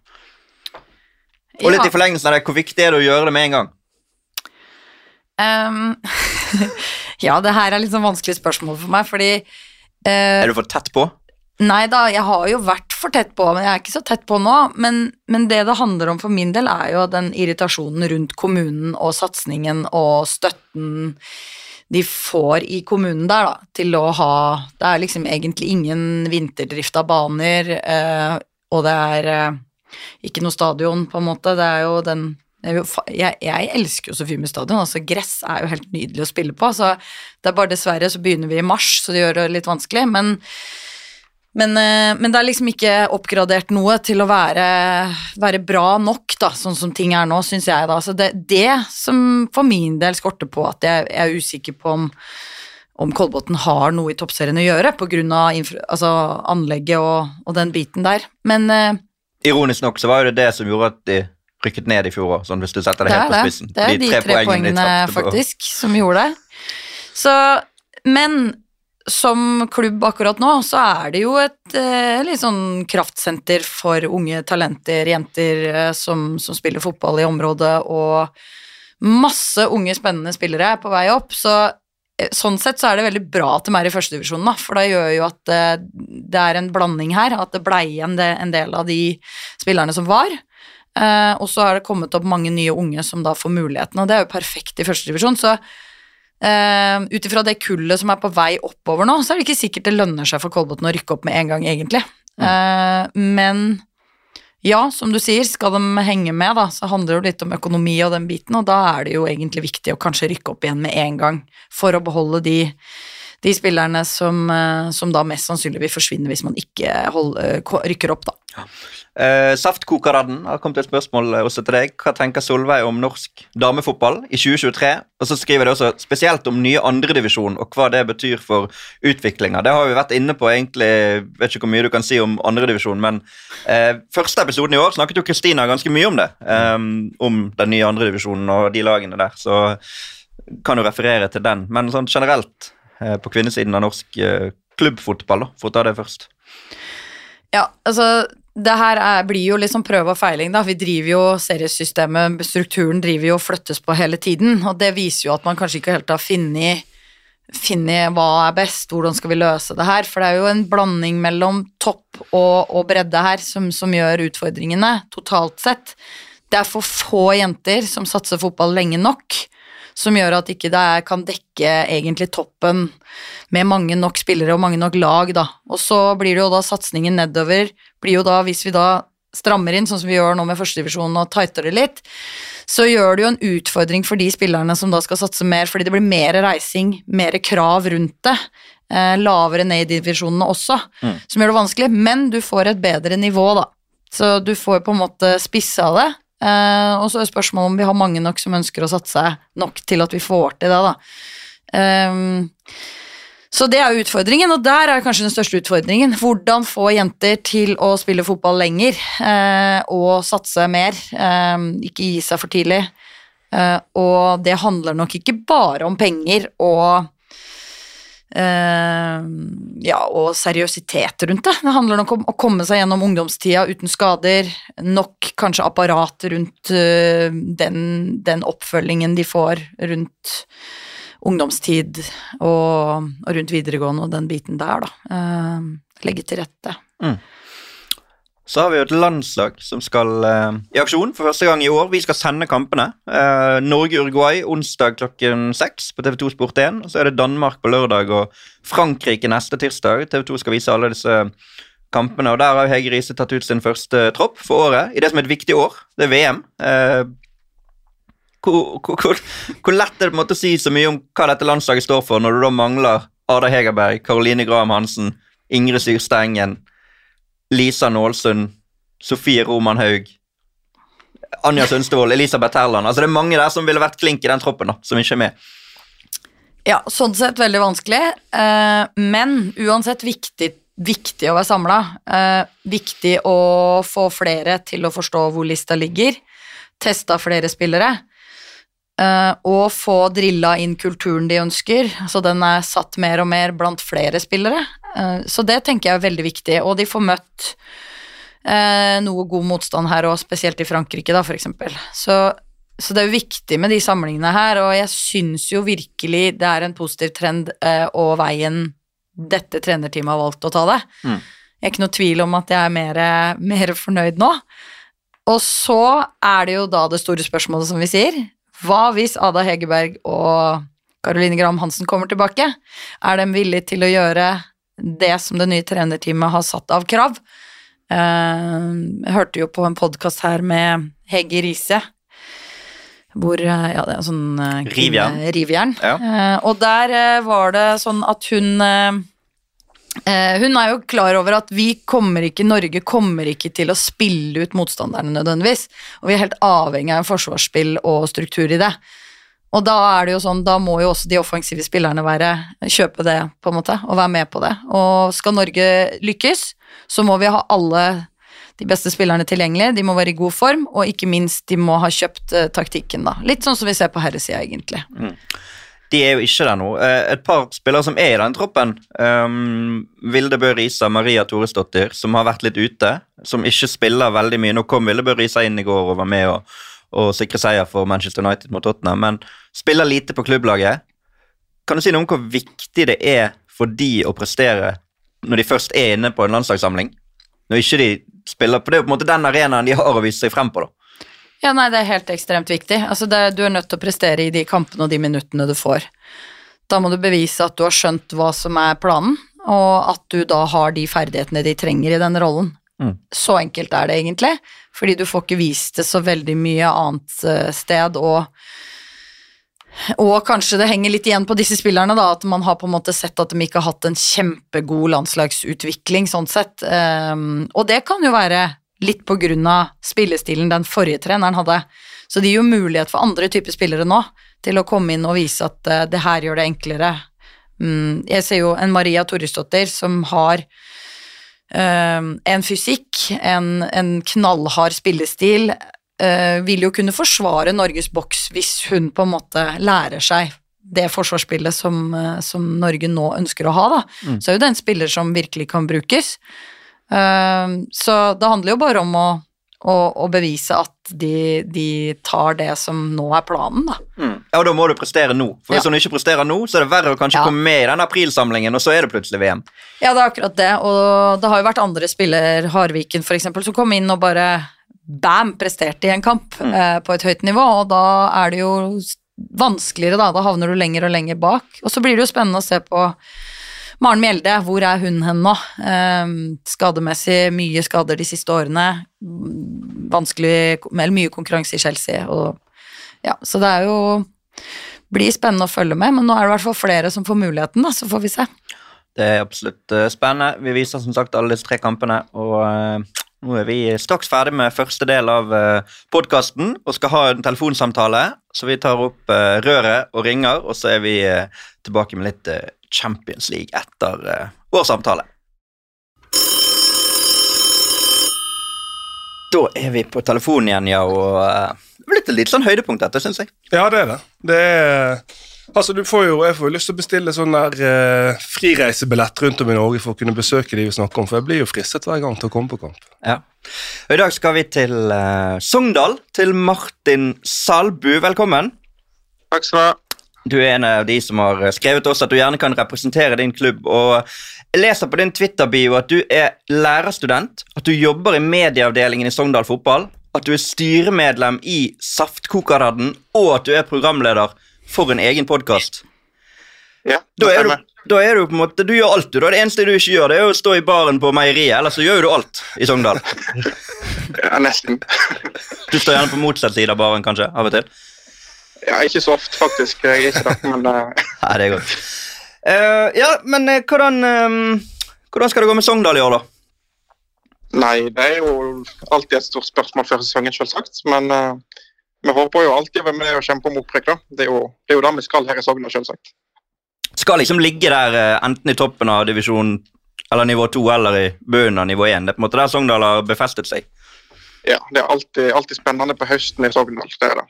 Og litt Ja. i forlengelsen av det, hvor viktig er det å gjøre det med en gang? Um, ja, det her er litt sånn vanskelig spørsmål for meg, fordi uh, Er du for tett på? Nei da, jeg har jo vært for tett på, men jeg er ikke så tett på nå. Men, men det det handler om for min del, er jo den irritasjonen rundt kommunen og satsingen og støtten de får i kommunen der, da, til å ha Det er liksom egentlig ingen vinterdrift av baner, eh, og det er eh, ikke noe stadion, på en måte. Det er jo den jeg, jeg elsker jo Sofiemyr stadion. altså Gress er jo helt nydelig å spille på. så Det er bare dessverre så begynner vi i mars, så det gjør det litt vanskelig. Men men, eh, men det er liksom ikke oppgradert noe til å være, være bra nok, da, sånn som ting er nå, syns jeg. da. Så det, det som for min del skorter på at jeg, jeg er usikker på om, om Kolbotn har noe i toppserien å gjøre, av altså, anlegget og, og den biten der. Men eh, Ironisk nok så var jo det det som gjorde at de rykket ned i fjor òg, sånn hvis du setter det det helt på spissen. Det er de tre, poengene, tapte på. faktisk, som gjorde det. Så, men som klubb akkurat nå, så er det jo et eh, litt sånn kraftsenter for unge talenter, jenter eh, som, som spiller fotball i området, og masse unge, spennende spillere på vei opp. Så sånn sett så er det veldig bra at de er i førstedivisjonen, da, for det gjør jo at eh, det er en blanding her, at det blei igjen en del av de spillerne som var. Eh, og så har det kommet opp mange nye unge som da får muligheten, og det er jo perfekt i førstedivisjon. Så ut ifra det kullet som er på vei oppover nå, så er det ikke sikkert det lønner seg for Kolbotn å rykke opp med en gang, egentlig. Eh, men ja, som du sier, skal de henge med, da, så handler det jo litt om økonomi og den biten, og da er det jo egentlig viktig å kanskje rykke opp igjen med en gang, for å beholde de, de spillerne som, eh, som da mest sannsynlig vil forsvinne hvis man ikke hold, eh, rykker opp, da. Eh, Saftkokeraden har kommet et spørsmål eh, også til deg. Hva tenker Solveig om norsk damefotball i 2023? Og så skriver de også spesielt om nye andredivisjon og hva det betyr for utviklinga. Det har vi vært inne på, egentlig. Vet ikke hvor mye du kan si om andredivisjon, men eh, første episoden i år snakket jo Kristina ganske mye om det. Um, om den nye andredivisjonen og de lagene der. Så kan du referere til den. Men sånn generelt eh, på kvinnesiden av norsk klubbfotball, da, for å ta det først. Ja, altså det her er, blir jo liksom prøve og feiling, da. Vi driver jo seriesystemet, strukturen driver jo og flyttes på hele tiden, og det viser jo at man kanskje ikke helt har funnet hva er best, hvordan skal vi løse det her, for det er jo en blanding mellom topp og, og bredde her som, som gjør utfordringene totalt sett. Det er for få jenter som satser fotball lenge nok, som gjør at ikke det ikke kan dekke egentlig toppen med mange nok spillere og mange nok lag, da. Og så blir det jo da satsingen nedover, blir jo da, hvis vi da strammer inn, sånn som vi gjør nå med førstedivisjonen og tighter det litt, så gjør det jo en utfordring for de spillerne som da skal satse mer, fordi det blir mer reising, mer krav rundt det. Eh, lavere ned i divisjonene også, som gjør det vanskelig, men du får et bedre nivå, da. Så du får på en måte spissa det. Eh, og så er spørsmålet om vi har mange nok som ønsker å satse nok til at vi får til det, da. Ehm, Så det er utfordringen, og der er kanskje den største utfordringen. Hvordan få jenter til å spille fotball lenger eh, og satse mer. Eh, ikke gi seg for tidlig. Eh, og det handler nok ikke bare om penger og eh, ja, og seriøsitet rundt det. Det handler nok om å komme seg gjennom ungdomstida uten skader. Nok kanskje apparat rundt eh, den, den oppfølgingen de får rundt ungdomstid og, og rundt videregående og den biten der, da. Eh, legge til rette. Så har vi jo et landslag som skal eh, i aksjon for første gang i år. Vi skal sende kampene. Eh, Norge-Uruguay onsdag klokken seks på TV2 Sport 1. Og så er det Danmark på lørdag og Frankrike neste tirsdag. TV2 skal vise alle disse kampene, og der har Hege Riise tatt ut sin første tropp for året i det som er et viktig år. Det er VM. Hvor, hvor, hvor lett er det på en måte å si så mye om hva dette landslaget står for, når du da mangler Ada Hegerberg, Karoline Graham Hansen, Ingrid Syrstengen, Lisa Nålsund, Sofie Roman Haug, Anja Sundstvold, Elisabeth Herland. Altså Det er mange der som ville vært klink i den troppen, da, som ikke er med. Ja, sånn sett veldig vanskelig, eh, men uansett viktig, viktig å være samla. Eh, viktig å få flere til å forstå hvor lista ligger. Testa flere spillere. Eh, og få drilla inn kulturen de ønsker, så den er satt mer og mer blant flere spillere. Uh, så det tenker jeg er veldig viktig, og de får møtt uh, noe god motstand her, og spesielt i Frankrike, da, for eksempel. Så, så det er jo viktig med de samlingene her, og jeg syns jo virkelig det er en positiv trend og veien dette trenerteamet har valgt å ta det. Mm. Jeg er ikke noe tvil om at jeg er mer, mer fornøyd nå. Og så er det jo da det store spørsmålet, som vi sier. Hva hvis Ada Hegerberg og Caroline Graham Hansen kommer tilbake? Er de villige til å gjøre det som det nye trenerteamet har satt av krav? Eh, Jeg hørte jo på en podkast her med Hege Riise, hvor eh, Ja, det er sånn eh, Rivjern. Rivjern. Ja. Og der var det sånn at hun Hun er jo klar over at vi kommer ikke, Norge kommer ikke til å spille ut motstanderne nødvendigvis. Og vi er helt avhengig av en forsvarsspill og struktur i det. Og da er det jo sånn, da må jo også de offensive spillerne være, kjøpe det, på en måte, og være med på det. Og skal Norge lykkes, så må vi ha alle de beste spillerne tilgjengelig, de må være i god form, og ikke minst, de må ha kjøpt eh, taktikken, da. Litt sånn som vi ser på herresida, egentlig. De er jo ikke der nå. Eh, Et par spillere som er i den troppen, um, Vilde Bø Risa, Maria Toresdottir, som har vært litt ute, som ikke spiller veldig mye. Nå kom Vilde Bø Risa inn i går og var med og, og sikre seier for Manchester United mot Tottenham, men spiller lite på klubblaget. Kan du si noe om hvor viktig det er for de å prestere når de først er inne på en landslagssamling? Når ikke de spiller på Det er jo på en måte den arenaen de har å vise seg frem på, da. Ja, nei, det er helt ekstremt viktig. Altså, det, du er nødt til å prestere i de kampene og de minuttene du får. Da må du bevise at du har skjønt hva som er planen, og at du da har de ferdighetene de trenger i den rollen. Mm. Så enkelt er det egentlig, fordi du får ikke vist det så veldig mye annet eh, sted, og og kanskje det henger litt igjen på disse spillerne, da, at man har på en måte sett at de ikke har hatt en kjempegod landslagsutvikling, sånn sett. Um, og det kan jo være litt på grunn av spillestilen den forrige treneren hadde. Så det gir jo mulighet for andre typer spillere nå til å komme inn og vise at uh, det her gjør det enklere. Mm, jeg ser jo en Maria Torresdottir som har uh, en fysikk, en, en knallhard spillestil, Uh, vil jo kunne forsvare Norges boks hvis hun på en måte lærer seg det forsvarsspillet som, som Norge nå ønsker å ha, da. Så er jo det en spiller som virkelig kan brukes. Eh, så det handler jo bare om å, å, å bevise at de, de tar det som nå er planen, da. Mm. Ja, og da må du prestere nå. For hvis Ja. hun ikke presterer nå, så er det verre å kanskje Ja. komme med i den aprilsamlingen, og så er det plutselig VM. Ja, det er akkurat det, og det har jo vært andre spiller, Harviken eksempel, som kom inn og bare bam, presterte i en kamp eh, på et høyt nivå, og da er det jo vanskeligere, da. Da havner du lenger og lenger bak. Og så blir det jo spennende å se på Maren Mjelde, hvor er hun hen nå? Eh, skademessig, mye skader de siste årene. Vanskelig, eller mye konkurranse i Chelsea, og ja, så det er jo blir spennende å følge med, men nå er det i hvert fall flere som får muligheten, da, så får vi se. Det er absolutt eh, spennende. Vi viser som sagt alle disse tre kampene, og eh, nå er vi straks ferdig med første del av uh, podkasten og skal ha en telefonsamtale. Så vi tar opp eh, røret og ringer, og så er vi eh, tilbake med litt Champions League etter uh, vår samtale. Da er vi på telefonen igjen, ja, og uh, det blir et litt sånn høydepunkt dette, syns jeg. Ja, det er det. Det er Altså, du får jo, Jeg får jo lyst til å bestille sånn der eh, frireisebillett rundt om i Norge for å kunne besøke de vi snakker om, for jeg blir jo fristet hver gang til å komme på kamp. Ja. Og I dag skal vi til eh, Sogndal, til Martin Salbu. Velkommen. Takk skal du ha. Du er en av de som har skrevet til oss at du gjerne kan representere din klubb. og Jeg leser på din Twitter-bio at du er lærerstudent, at du jobber i medieavdelingen i Sogndal Fotball, at du er styremedlem i Saftkokeradden, og at du er programleder for en egen podkast. Ja, Da, er du- da er du på en måte, du gjør alt, du. da. Det eneste du ikke gjør, det er å stå i baren på meieriet. Ellers så gjør du alt i Sogndal. Ja, nesten. Du står gjerne på motsatt side av baren, kanskje, av og til. Ja, ikke så ofte, faktisk. Jeg er ikke det, men eh, Nei, det er godt. Uh, ja, men uh, hvordan, eh, hvordan skal det gå med Sogndal i år, da? Nei, det er jo alltid et stort spørsmål før sesongen, selvsagt. Men uh, vi håper jo alltid å med og kjempe om opprykk, da. Det er jo det det vi skal her i Sogndal, selvsagt. Skal liksom ligge der eh, enten i toppen av divisjon eller nivå 2 eller i bunnen av nivå 1. Det er på en måte der Sogndal har befestet seg. Ja, det er alltid, alltid spennende på høsten i Sogndal. Det er det.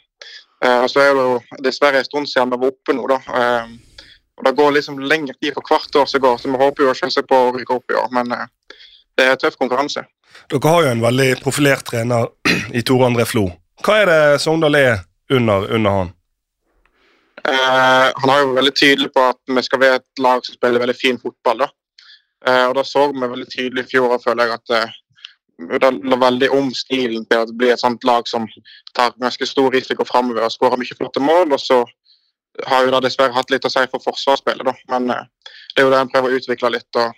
Eh, og så er det jo dessverre en stund siden vi var oppe nå, da. Eh, og Det går liksom lengre tid for hvert år som går, så vi håper jo selvsagt på å rykke opp i år. Men eh, det er tøff konkurranse. Dere har jo en veldig profilert trener i Tore André Flo. Hva er det Sogndal er under, under han? Eh, han er jo veldig tydelig på at vi skal være et lag som spiller veldig fin fotball. da. Eh, og da så vi veldig tydelig i fjor, og føler jeg, at eh, det la veldig om stilen til at det blir et sånt lag som tar ganske stor risiko framover og skårer mye flotte mål. Og så har jo det dessverre hatt litt å si for forsvarsspillet, da. Men eh, det er jo det en prøver å utvikle litt og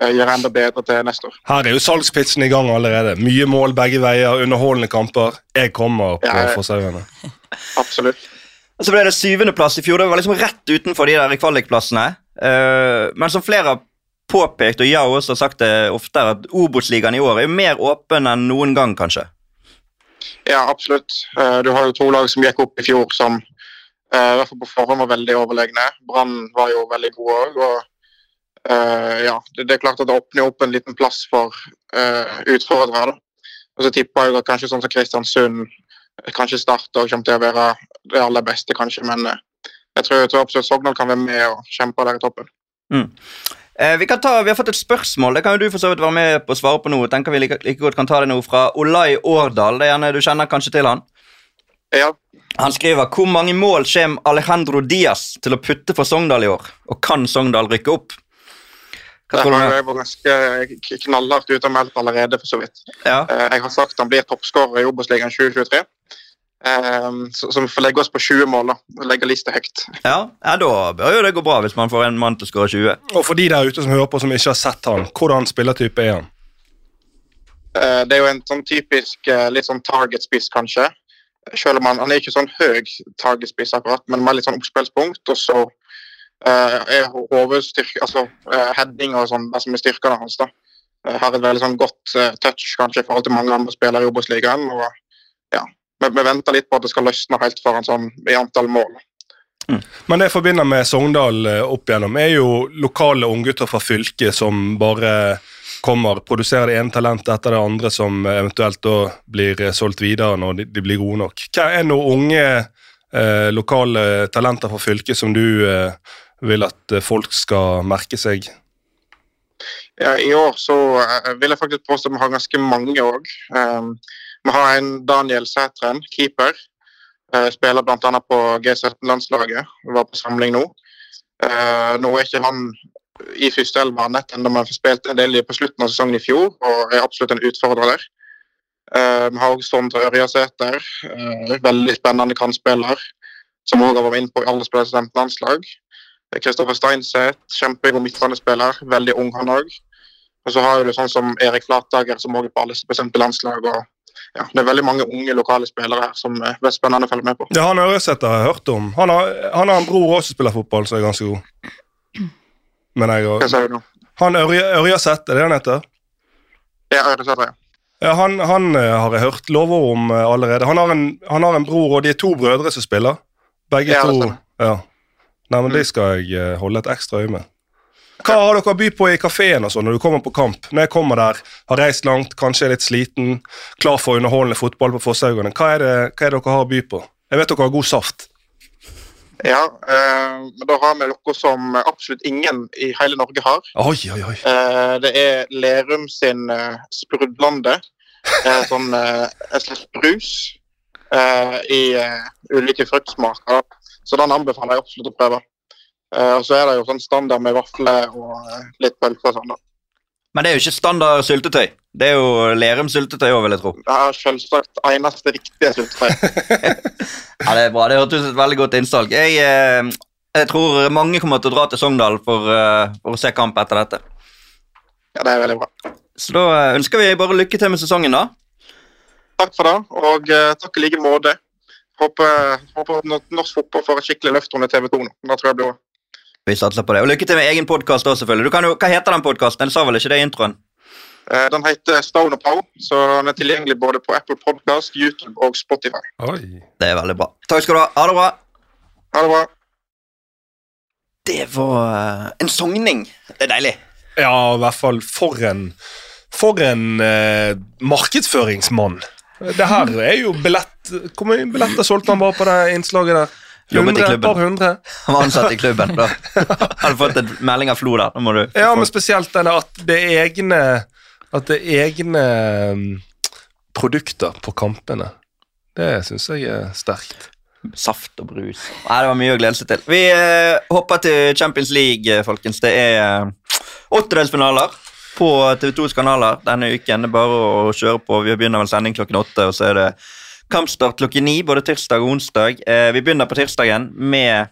eh, gjøre enda bedre til neste år. Her er jo salgspitchen i gang allerede. Mye mål begge veier, underholdende kamper. Jeg kommer på Ja, Fosshaugane. for sauene. Absolutt. Og Så ble det syvendeplass i fjor. Det var liksom rett utenfor de der kvalikplassene. Eh, men som flere har påpekt, og jeg har også sagt det oftere, at Obos-ligaen i år er mer åpen enn noen gang, kanskje. Ja, absolutt. Eh, Du har jo to lag som gikk opp i fjor som eh, i hvert fall på forhånd var veldig overlegne. Brann var jo veldig gode òg. Og eh, ja, det, er klart at det åpner opp en liten plass for utfordrere. Og så tipper jeg at kanskje sånn som Kristiansund, kanskje Start og kommer til å være det aller beste, kanskje. Men jeg tror, jeg tror absolutt Sogndal kan være med og kjempe der i toppen. Eh, vi, kan ta, vi har fått et spørsmål, det kan jo du for så vidt være med på å svare på nå. Tenker vi like, like godt kan ta det nå fra Olai Årdal. Det er gjerne Du kjenner kanskje til han? Ja, Han skriver hvor mange mål kommer Alejandro Diaz til å putte for Sogndal i år? Og kan Sogndal rykke opp? Hva tror du? har nå? ganske knallhardt ute og meldt allerede, for så vidt. Ja. Eh, Jeg har sagt han blir toppskårer i Obos-ligaen 2023. Eh, Så, så vi får legge oss på 20 mål, da. og Legge lista høyt. Ja, ja, da bør jo det gå bra hvis man får en mann til å skåre 20. Og for de der ute som hører på som ikke har sett han, hvordan spillertype er han? Eh, Det er jo en sånn typisk eh, litt sånn target-spiss, kanskje. Selv om han, han er ikke sånn høy target-spiss, akkurat, men med litt sånn oppspillspunkt. Og så eh, er hovedstyrke, altså heading og sånn, det som er styrkene hans. da. Har et veldig sånn godt touch kanskje i forhold til mange andre spillere i Obos-ligaen. og ja, vi, vi venter litt på at det skal løsne helt for en sånn i antall mål. Men det jeg forbinder med Sogndal eh, opp igjennom, er jo lokale unggutter fra fylket som bare kommer, produserer det ene talentet etter det andre som eventuelt da blir eh, solgt videre når de, de blir gode nok. Hva er noen unge eh, lokale talenter fra fylket som du eh, vil at eh, folk skal merke seg? Ja, I år så vil jeg faktisk påstå vi har ganske mange òg. Vi har en Daniel Sætren, keeper. Uh, spiller bl.a. på G17-landslaget. Var på samling nå. Eh, nå er ikke han i første elver nett ennå, men spilte en del på slutten av sesongen i fjor og er absolutt en utfordrer. Eh, vi har også Sondre Ørjasæter, veldig spennende kantspiller, som òg har vært inne på alle spillere landslag. Kristoffer Steinseth, kjempegod midtbanespiller, veldig ung han òg. Og så har du sånn som Erik Flatager, som også er på alle bestemte landslag. og ja, Det er veldig mange unge lokale spillere her som det er spennende å følge med på. Ja, han Øresæter har jeg hørt om. Han har, han har en bror også som spiller fotball, som er ganske god. Men jeg Hva har sier du nå? Han Ørja- er det han heter? Ja, Ørjasæter, ja. Ja, han, han eh, har jeg hørt lover om eh, allerede. Han har, en, han har en bror, og de er to brødre som spiller. Begge Ja, to. Ja. Nei, men Mm. De skal jeg eh, holde et ekstra øye med. Hva har dere å by på i kafeen sånn når du kommer på kamp? Når jeg kommer der, har reist langt, kanskje er litt sliten, klar for underholdende fotball på Fosshaugane, hva, hva er det dere har å by på? Jeg vet dere har god saft. Ja, eh, men da har vi noe som absolutt ingen i hele Norge har. Oi, oi, oi. Eh, det er Lerum sin eh, sprudlande. Eh, sånn eh, en slags brus eh, i eh, ulike fruktsmaker. Så den anbefaler jeg absolutt å prøve. Eh, og så er det jo sånn standard med vafler og eh, litt pølse og sånn. da. Men det er jo ikke standard syltetøy. Det er jo Lerum syltetøy òg, vil jeg tro. Det er selvsagt eneste riktige syltetøy. Ja, Det er bra. Det hørtes ut som et veldig godt innsalg. Jeg, eh, jeg tror mange kommer til å dra til Sogndal for, for å se kamp etter dette. Ja, det er veldig bra. Så da ønsker vi bare lykke til med sesongen, da. Takk for det, og takk i like måte. Håper, håper norsk fotball får et skikkelig løft under TV 2 nå. Det tror jeg blir. Vi satser på det. Og lykke til med egen podkast òg, selvfølgelig. Du kan jo, hva heter den podkasten? Den sa vel ikke det i introen? Eh, Den heter Stone Pow, så den er tilgjengelig både på Apple Podcast, YouTube og Spotify. oi. Det er veldig bra. Takk skal du ha. Ha det bra. Ha det bra. Det var eh, en sogning. Det er deilig. Ja, i hvert fall for en, for en eh, markedsføringsmann. Det her er jo billett Hvor mye billetter solgte han bare på det innslaget der? Jobbet i 100, klubben. par. Han var ansatt i klubben. Da hadde fått en melding av Flo der. Nå må du Ja, men spesielt denne at det er egne At det er egne mm, produkter på kampene. Det syns jeg er sterkt. Saft og brus. Nei, Det var mye å glede seg til. Vi eh, hopper til Champions League, eh, folkens. Det er eh, åttedelsfinaler på TV2s kanaler denne uken. Det er bare å kjøre på. Vi begynner vel sending klokken åtte, og så er det kampstart klokken ni både tirsdag og onsdag. Eh, vi begynner på tirsdagen med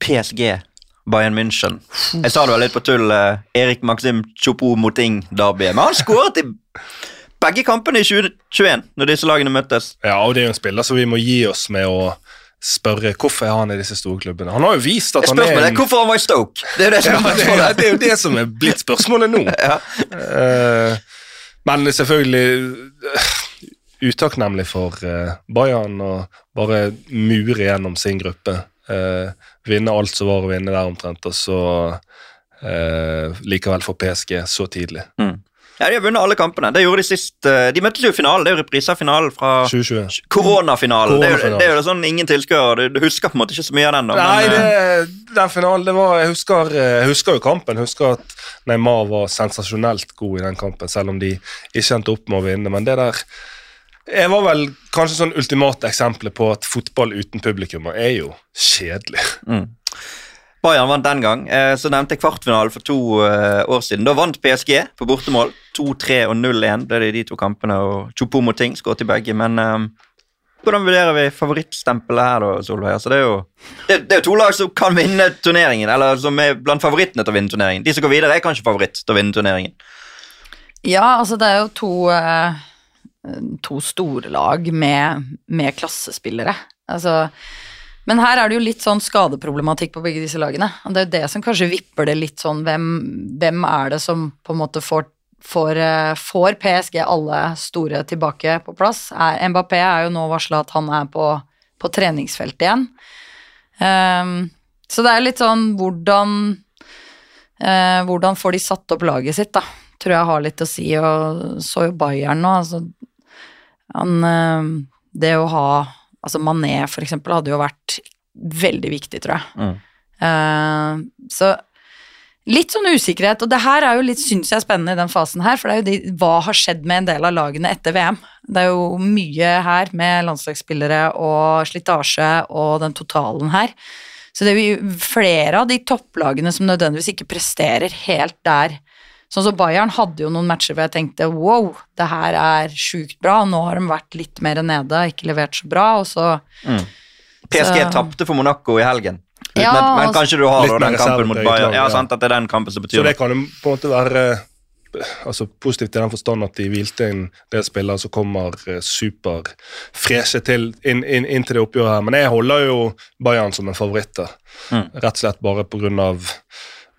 PSG. Bayern München. Jeg sa det vel litt på tull. eh, Erik Maxim Chopo moting derbyet Men han skåret i begge kampene i 2021, når disse lagene møttes. Ja, og det er jo en spiller som vi må gi oss med å spørre hvorfor er han i disse store klubbene. Han har jo vist at han er en hvorfor han var i Stoke. Det er det som ja, det, er, det er jo det som er blitt spørsmålet nå. Ja. Eh, men selvfølgelig utakknemlig for uh, Bayern å bare mure gjennom sin gruppe. Eh, vinne alt som var å vinne der omtrent, og så eh, likevel få PSG så tidlig. Ja, De har vunnet alle kampene. Det gjorde De sist. eh, De møttes jo i finalen. Det er jo reprise av finalen fra 2020. koronafinalen. Det, det er jo sånn ingen tilskuere. Du, husker på en måte ikke så mye av den. da. Nei, men, eh, det, den finalen, det var Jeg husker, jeg husker jo kampen. Jeg husker at Neymar var sensasjonelt god i den kampen, selv om de ikke endte opp med å vinne. Men det der Jeg var vel kanskje sånn ultimate eksempelet på at fotball uten publikum er jo kjedelig. Bayern vant den gang. Eh, Så nevnte jeg kvartfinalen for to eh, år siden. Da vant PSG på bortemål. 2-3 og 0-1 ble det i de to kampene. og Choupo-Moting skåret i begge. Men um, hvordan vurderer vi favorittstempelet her, da, Solveig? Altså, det, er jo, det, det er jo to lag som kan vinne turneringen, eller som er blant favorittene til å vinne turneringen. De som går videre, er kanskje favoritt til å vinne turneringen. Ja, altså det er jo to, eh, to store lag med, med klassespillere. Altså, men her er det jo litt sånn skadeproblematikk på begge disse lagene. Og det er jo det som kanskje vipper det litt sånn Hvem, hvem er det som på en måte får, får, eh, får PSG alle store tilbake på plass? Mbappé er jo nå varsla at han er på, på treningsfeltet igjen. Um, så det er litt sånn hvordan uh, Hvordan får de satt opp laget sitt, da tror jeg har litt å si, og så jo Bayern nå, altså han eh, Det å ha Altså Mané, for eksempel, hadde jo vært veldig viktig, tror jeg. Mm. Eh, så litt sånn usikkerhet, og det her er jo litt, syns jeg, spennende i den fasen her, for det er jo de, hva har skjedd med en del av lagene etter VM? Det er jo mye her med landslagsspillere og slitasje og den totalen her. Så det er jo flere av de topplagene som nødvendigvis ikke presterer helt der. Sånn som Bayern hadde jo noen matcher hvor jeg tenkte wow, det her er sjukt bra. Nå har de vært litt mer nede, ikke levert så bra, og så PSG Så- tapte for Monaco i helgen. Ja, at, men kanskje du har den kampen mot Bayern. Ja, sant, at det er den kampen som betyr Så det kan jo på en måte være eh, altså positivt i den forstand at de hvilte inn det spillere som kommer eh, superfreshe til inn, inn, inn til det oppgjøret her. Men jeg holder jo Bayern som en favoritt. der. Mm. Rett og slett bare av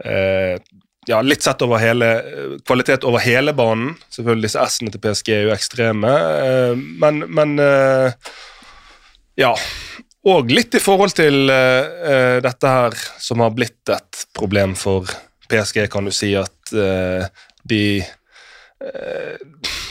eh, ja, litt sett over hele eh, kvalitet over hele banen. Selvfølgelig disse S-ene til PSG er jo ekstreme, eh, men, men eh, ja. Og litt i forhold til dette her som har blitt et problem for PSG, kan du si at de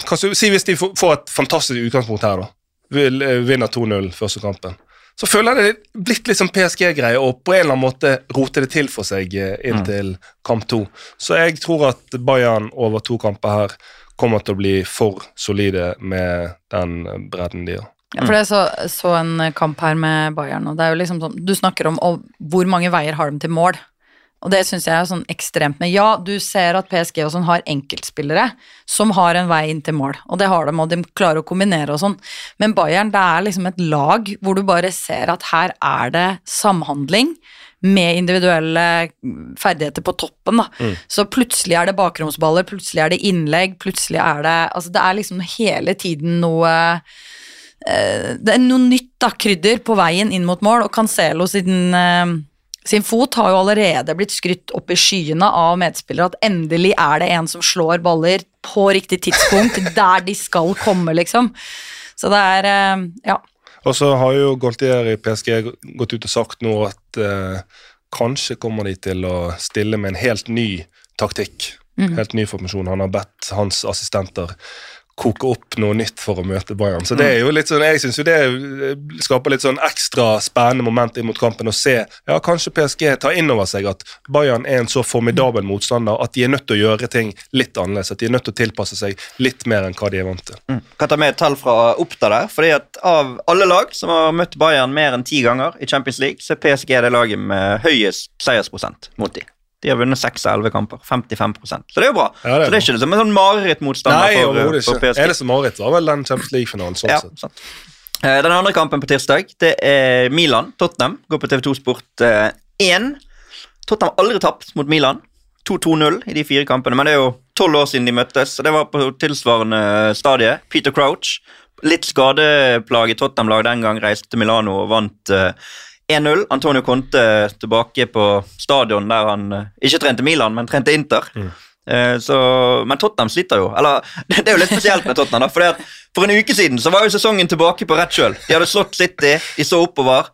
kan du si Hvis de får, et fantastisk utgangspunkt her, da. Vinner 2-0 første kampen. Så føler jeg det blitt litt sånn PSG-greie, og på en eller annen måte rote det til for seg inntil inn til kamp to. Så jeg tror at Bayern over to kamper her kommer til å bli for solide med den bredden de har. Ja, for jeg så, så en kamp her med Bayern, og det er jo liksom sånn Du snakker om hvor mange veier har de til mål. Og det syns jeg er sånn ekstremt med. Ja, du ser at PSG og sånn har enkeltspillere som har en vei inn til mål, og det har de, og de klarer å kombinere og sånn. Men Bayern, det er liksom et lag hvor du bare ser at her er det samhandling med individuelle ferdigheter på toppen, da. Så plutselig er det bakromsballer, plutselig er det innlegg, plutselig er det Altså, det er liksom hele tiden noe eh, det er noe nytt da, krydder på veien inn mot mål, og Cancelo siden eh, sin fot har jo allerede blitt skrytt opp i skyene av medspillere, at endelig er det en som slår baller på riktig tidspunkt, der de skal komme, liksom. Så det er eh, Ja. Og så har jo Goltier i PSG gått ut og sagt nå at eh, kanskje kommer de til å stille med en helt ny taktikk. Helt ny formasjon. Han har bedt hans assistenter koke opp noe nytt for å møte Bayern. Så det er jo litt sånn, jeg synes jo det skaper litt sånn ekstra spennende moment inn mot kampen å se ja, kanskje PSG tar inn over seg at Bayern er en så formidabel motstander at de er nødt til å gjøre ting litt annerledes. At de er nødt til å tilpasse seg litt mer enn hva de er vant til. Kan ta med et tall fra Oppda der. fordi at Av alle lag som har møtt Bayern mer enn ti ganger i Champions League, så er PSG det laget med høyest seiersprosent mot dem. De har vunnet seks av elleve kamper. 55% Så det er jo bra. Ja, det er så det er ikke liksom en sånn marerittmotstander for, overhodet for ikke. PSG. Eneste mareritt var vel den Champions League-finalen. sånn Ja, sett. sant. Eh, Den andre kampen på tirsdag det er Milan-Tottenham. Går på TV2 Sport eh, 1. Tottenham har aldri tapt mot Milan. 2-2-0 i de fire kampene, men det er jo tolv år siden de møttes. så Det var på tilsvarende stadie. Peter Crouch, litt skadeplaget Tottenham-lag den gang, reiste til Milano og vant eh, 1-0. Antonio Conte tilbake på stadion der han eh, ikke trente Milan, men trente Inter. Mm. Så, men Tottenham sliter jo. Eller, det er jo litt spesielt med Tottenham. da, For en uke siden så var jo sesongen tilbake på rett kjøl. De hadde slått City, de så oppover.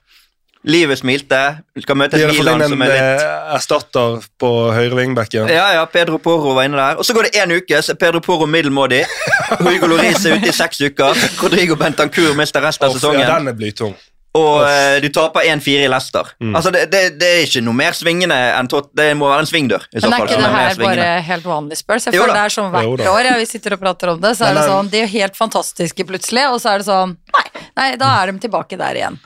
Livet smilte. Skal møte et Milan som er litt eh, erstatter på høyre vingbekken. ja, ja, Pedro Porro var inne der. Og så går det én uke, så er Pedro Porro middelmådig. Hugo Lloris er ute i seks uker. Rodrigo Bentancour mister resten av sesongen. Ja, den er blytung. Og eh, du taper 1-4 i Leicester. Mm. Altså, det, det, det er ikke noe mer svingende enn tot Det må være en svingdør. i så Men er fall, ikke som det her svingende. bare helt vanlig spørs? Jeg føler det er sånn hvert år ja, vi sitter og prater om det, så er det sånn De er helt fantastiske plutselig, og så er det sånn Nei, nei da er de tilbake der igjen.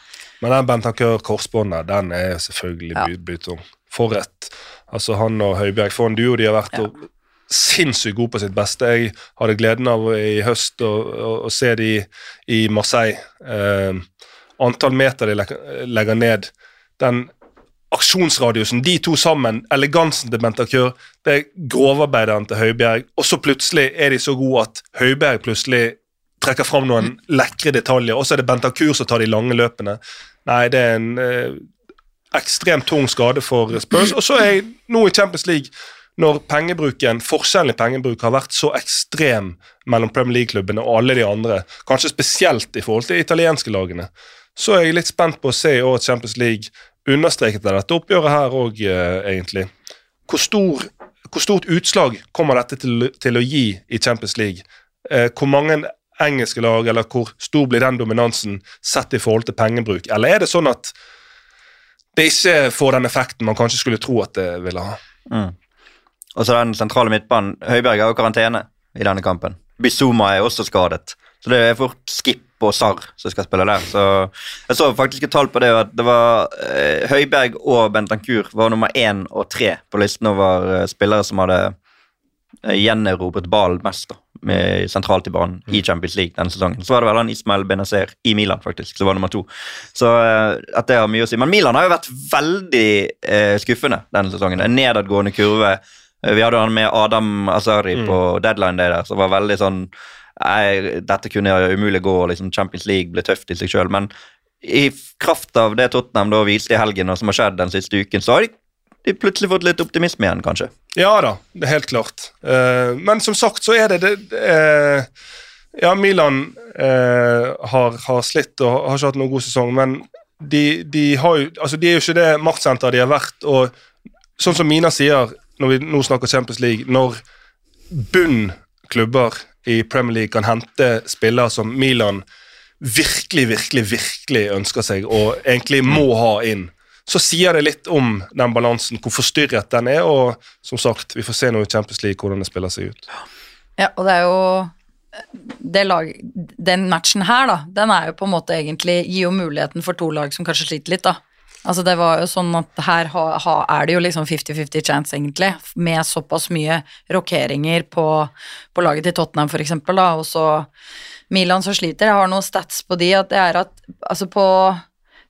Men den Bentanker korsbåndet, den er selvfølgelig Ja. blytung. For et Altså, han og Høibjerg, for en duo de har vært Ja. og sinnssykt gode på sitt beste. Jeg hadde gleden av i høst å, å, å se de i Marseille. Eh, antall meter de legger, ned. Den aksjonsradiusen, de to sammen, elegansen til Bentakur, det er grovarbeideren til Høibjerg, og så plutselig er de så gode at Høibjerg plutselig trekker fram noen lekre detaljer, og så er det Bentakur som tar de lange løpene. Nei, det er en eh, ekstremt tung skade for Spurs. Og så er jeg nå i Champions League, når pengebruken, forskjellen i pengebruk har vært så ekstrem mellom Premier League-klubbene og alle de andre, kanskje spesielt i forhold til de italienske lagene, så er jeg litt spent på å se i årets Champions League, understreket av dette oppgjøret her òg, egentlig, hvor, stor, hvor stort utslag kommer dette til, til å gi i Champions League? Eh, hvor mange engelske lag, eller hvor stor blir den dominansen sett i forhold til pengebruk? Eller er det sånn at det ikke får den effekten man kanskje skulle tro at det ville ha? Mm. Og så den sentrale midtbanen. Høiberg er jo karantene i denne kampen. Bizuma er også skadet. Så det er fort Skip og Sarr som skal spille der. Så jeg så faktisk et tall på det at det var eh, Høiberg og Bentancour var nummer én og tre på listen over eh, spillere som hadde eh, gjenerobret ballen mest da, med sentralt i banen i Champions League denne sesongen. Så var det vel han Ismael Benazer i Milan faktisk, som var nummer to. Så eh, at det har mye å si. Men Milan har jo vært veldig eh, skuffende denne sesongen. En nedadgående kurve. Eh, Vi hadde han med Adam Azari på deadline day der, som var veldig sånn Nei, dette kunne umulig gå, og liksom Champions League ble tøft i seg sjøl. Men i kraft av det Tottenham da viste i helgen, og som har skjedd den siste uken, så har de, de plutselig fått litt optimisme igjen, kanskje. Ja da, det er helt klart. Uh, men som sagt så er det, det uh, Ja, Milan uh, har, har slitt og har ikke hatt noen god sesong, men de, de, har altså de er jo ikke det maktsenteret de har vært. og Sånn som Mina sier, når vi nå snakker Champions League, når bunn klubber i Premier League kan hente spillere som Milan virkelig, virkelig, virkelig ønsker seg og egentlig må ha inn, så sier det litt om den balansen, hvor forstyrret den er, og som sagt, vi får se nå i Champions League hvordan det spiller seg ut. Ja, og det er jo lag, Den matchen her, da, den er jo på en måte egentlig Gir jo muligheten for to lag som kanskje sliter litt, da. Altså Det var jo sånn at her ha, ha, er det jo liksom 50-50 chance, egentlig, med såpass mye rokeringer på, på laget til Tottenham, for eksempel, da, og så Milan som sliter. Jeg har noen stats på de, at det er at altså på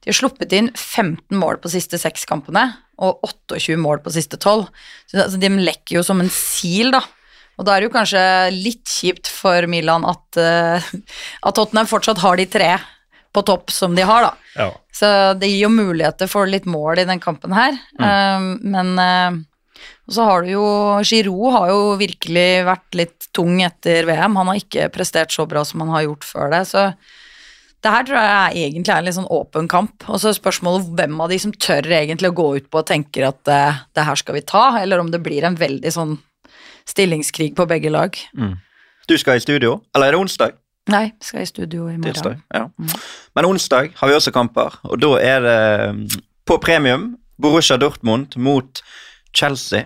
De har sluppet inn 15 mål på siste seks kampene, og 28 mål på siste tolv. Så altså, de lekker jo som en sil, da. Og da er det jo kanskje litt kjipt for Milan at, uh, at Tottenham fortsatt har de tre på topp som de har, da. Ja. Så det gir jo muligheter for litt mål i den kampen her. Um, men uh, og så har du jo Giroud har jo virkelig vært litt tung etter VM. Han har ikke prestert så bra som han har gjort før det. Så det her tror jeg egentlig er en litt sånn åpen kamp. Og så er spørsmålet hvem av de som tør egentlig å gå ut på og tenker at uh, det her skal vi ta, eller om det blir en veldig sånn stillingskrig på begge lag. Du skal i studio, eller er det onsdag? Nei, skal i studio i morgen. Tirsdag, ja. Men onsdag har vi også kamper, og da er det mm, på premium Borussia Dortmund mot Chelsea.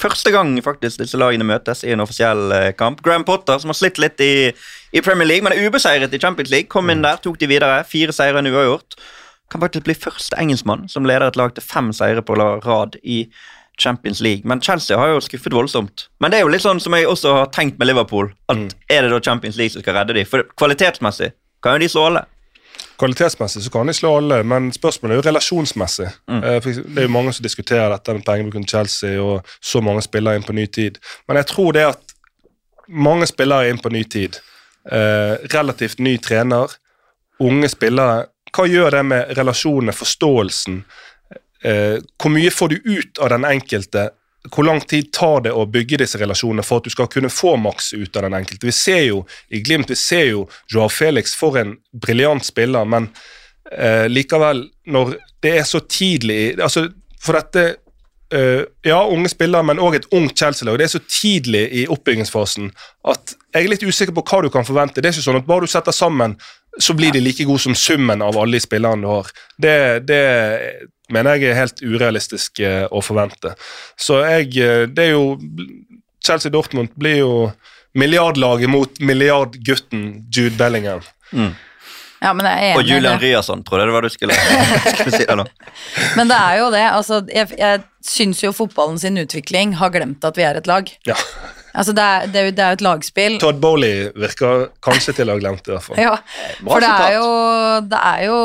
Første gang faktisk disse lagene møtes i en offisiell eh, kamp. Graham Potter, som har slitt litt i, i Premier League, men er ubeseiret i Champions League, kom inn der, tok de videre. Fire seire nå uavgjort. Kan faktisk bli første engelskmann som leder et lag til fem seire på rad i Champions League. Men Chelsea har jo skuffet voldsomt. Men det er jo litt sånn som jeg også har tenkt med Liverpool, at er det da Champions League som skal redde dem? For kvalitetsmessig kan jo de slå alle. Kvalitetsmessig så kan de slå alle, men spørsmålet er jo relasjonsmessig. Mm. for Det er jo mange som diskuterer dette med pengebruken til Chelsea og så mange spillere inn på ny tid. Men jeg tror det at mange spillere inn på ny tid, eh, relativt ny trener, unge spillere Hva gjør det med relasjonene, forståelsen? Eh, hvor mye får du ut av den enkelte? Hvor lang tid tar det å bygge disse relasjonene for at du skal kunne få maks ut av den enkelte? Vi ser jo i Glimt vi ser jo Joao Felix for en briljant spiller, men eh, likevel, når det er så tidlig altså, For dette eh, Ja, unge spillere, men òg et ungt Chelsea-lag. Det er så tidlig i oppbyggingsfasen at jeg er litt usikker på hva du kan forvente. Det er ikke sånn at bare du setter sammen, så blir de like gode som summen av alle de spillerne du har. Det, det mener jeg er helt urealistisk eh, å forvente. Så jeg eh, Det er jo Chelsea Dortmund blir jo milliardlaget mot milliardgutten Jude Bellingham. Ja, men jeg er enig Og Julian Ryasson, tror jeg det var du skulle, skulle si. Eller? Men det er jo det. Altså, jeg, jeg syns jo fotballen sin utvikling har glemt at vi er et lag. Ja. Altså, det er, det er, jo- det er jo et lagspill. Todd Bowley virker kanskje til å ha glemt det, fall. Ja, for det er, jo, det, er jo,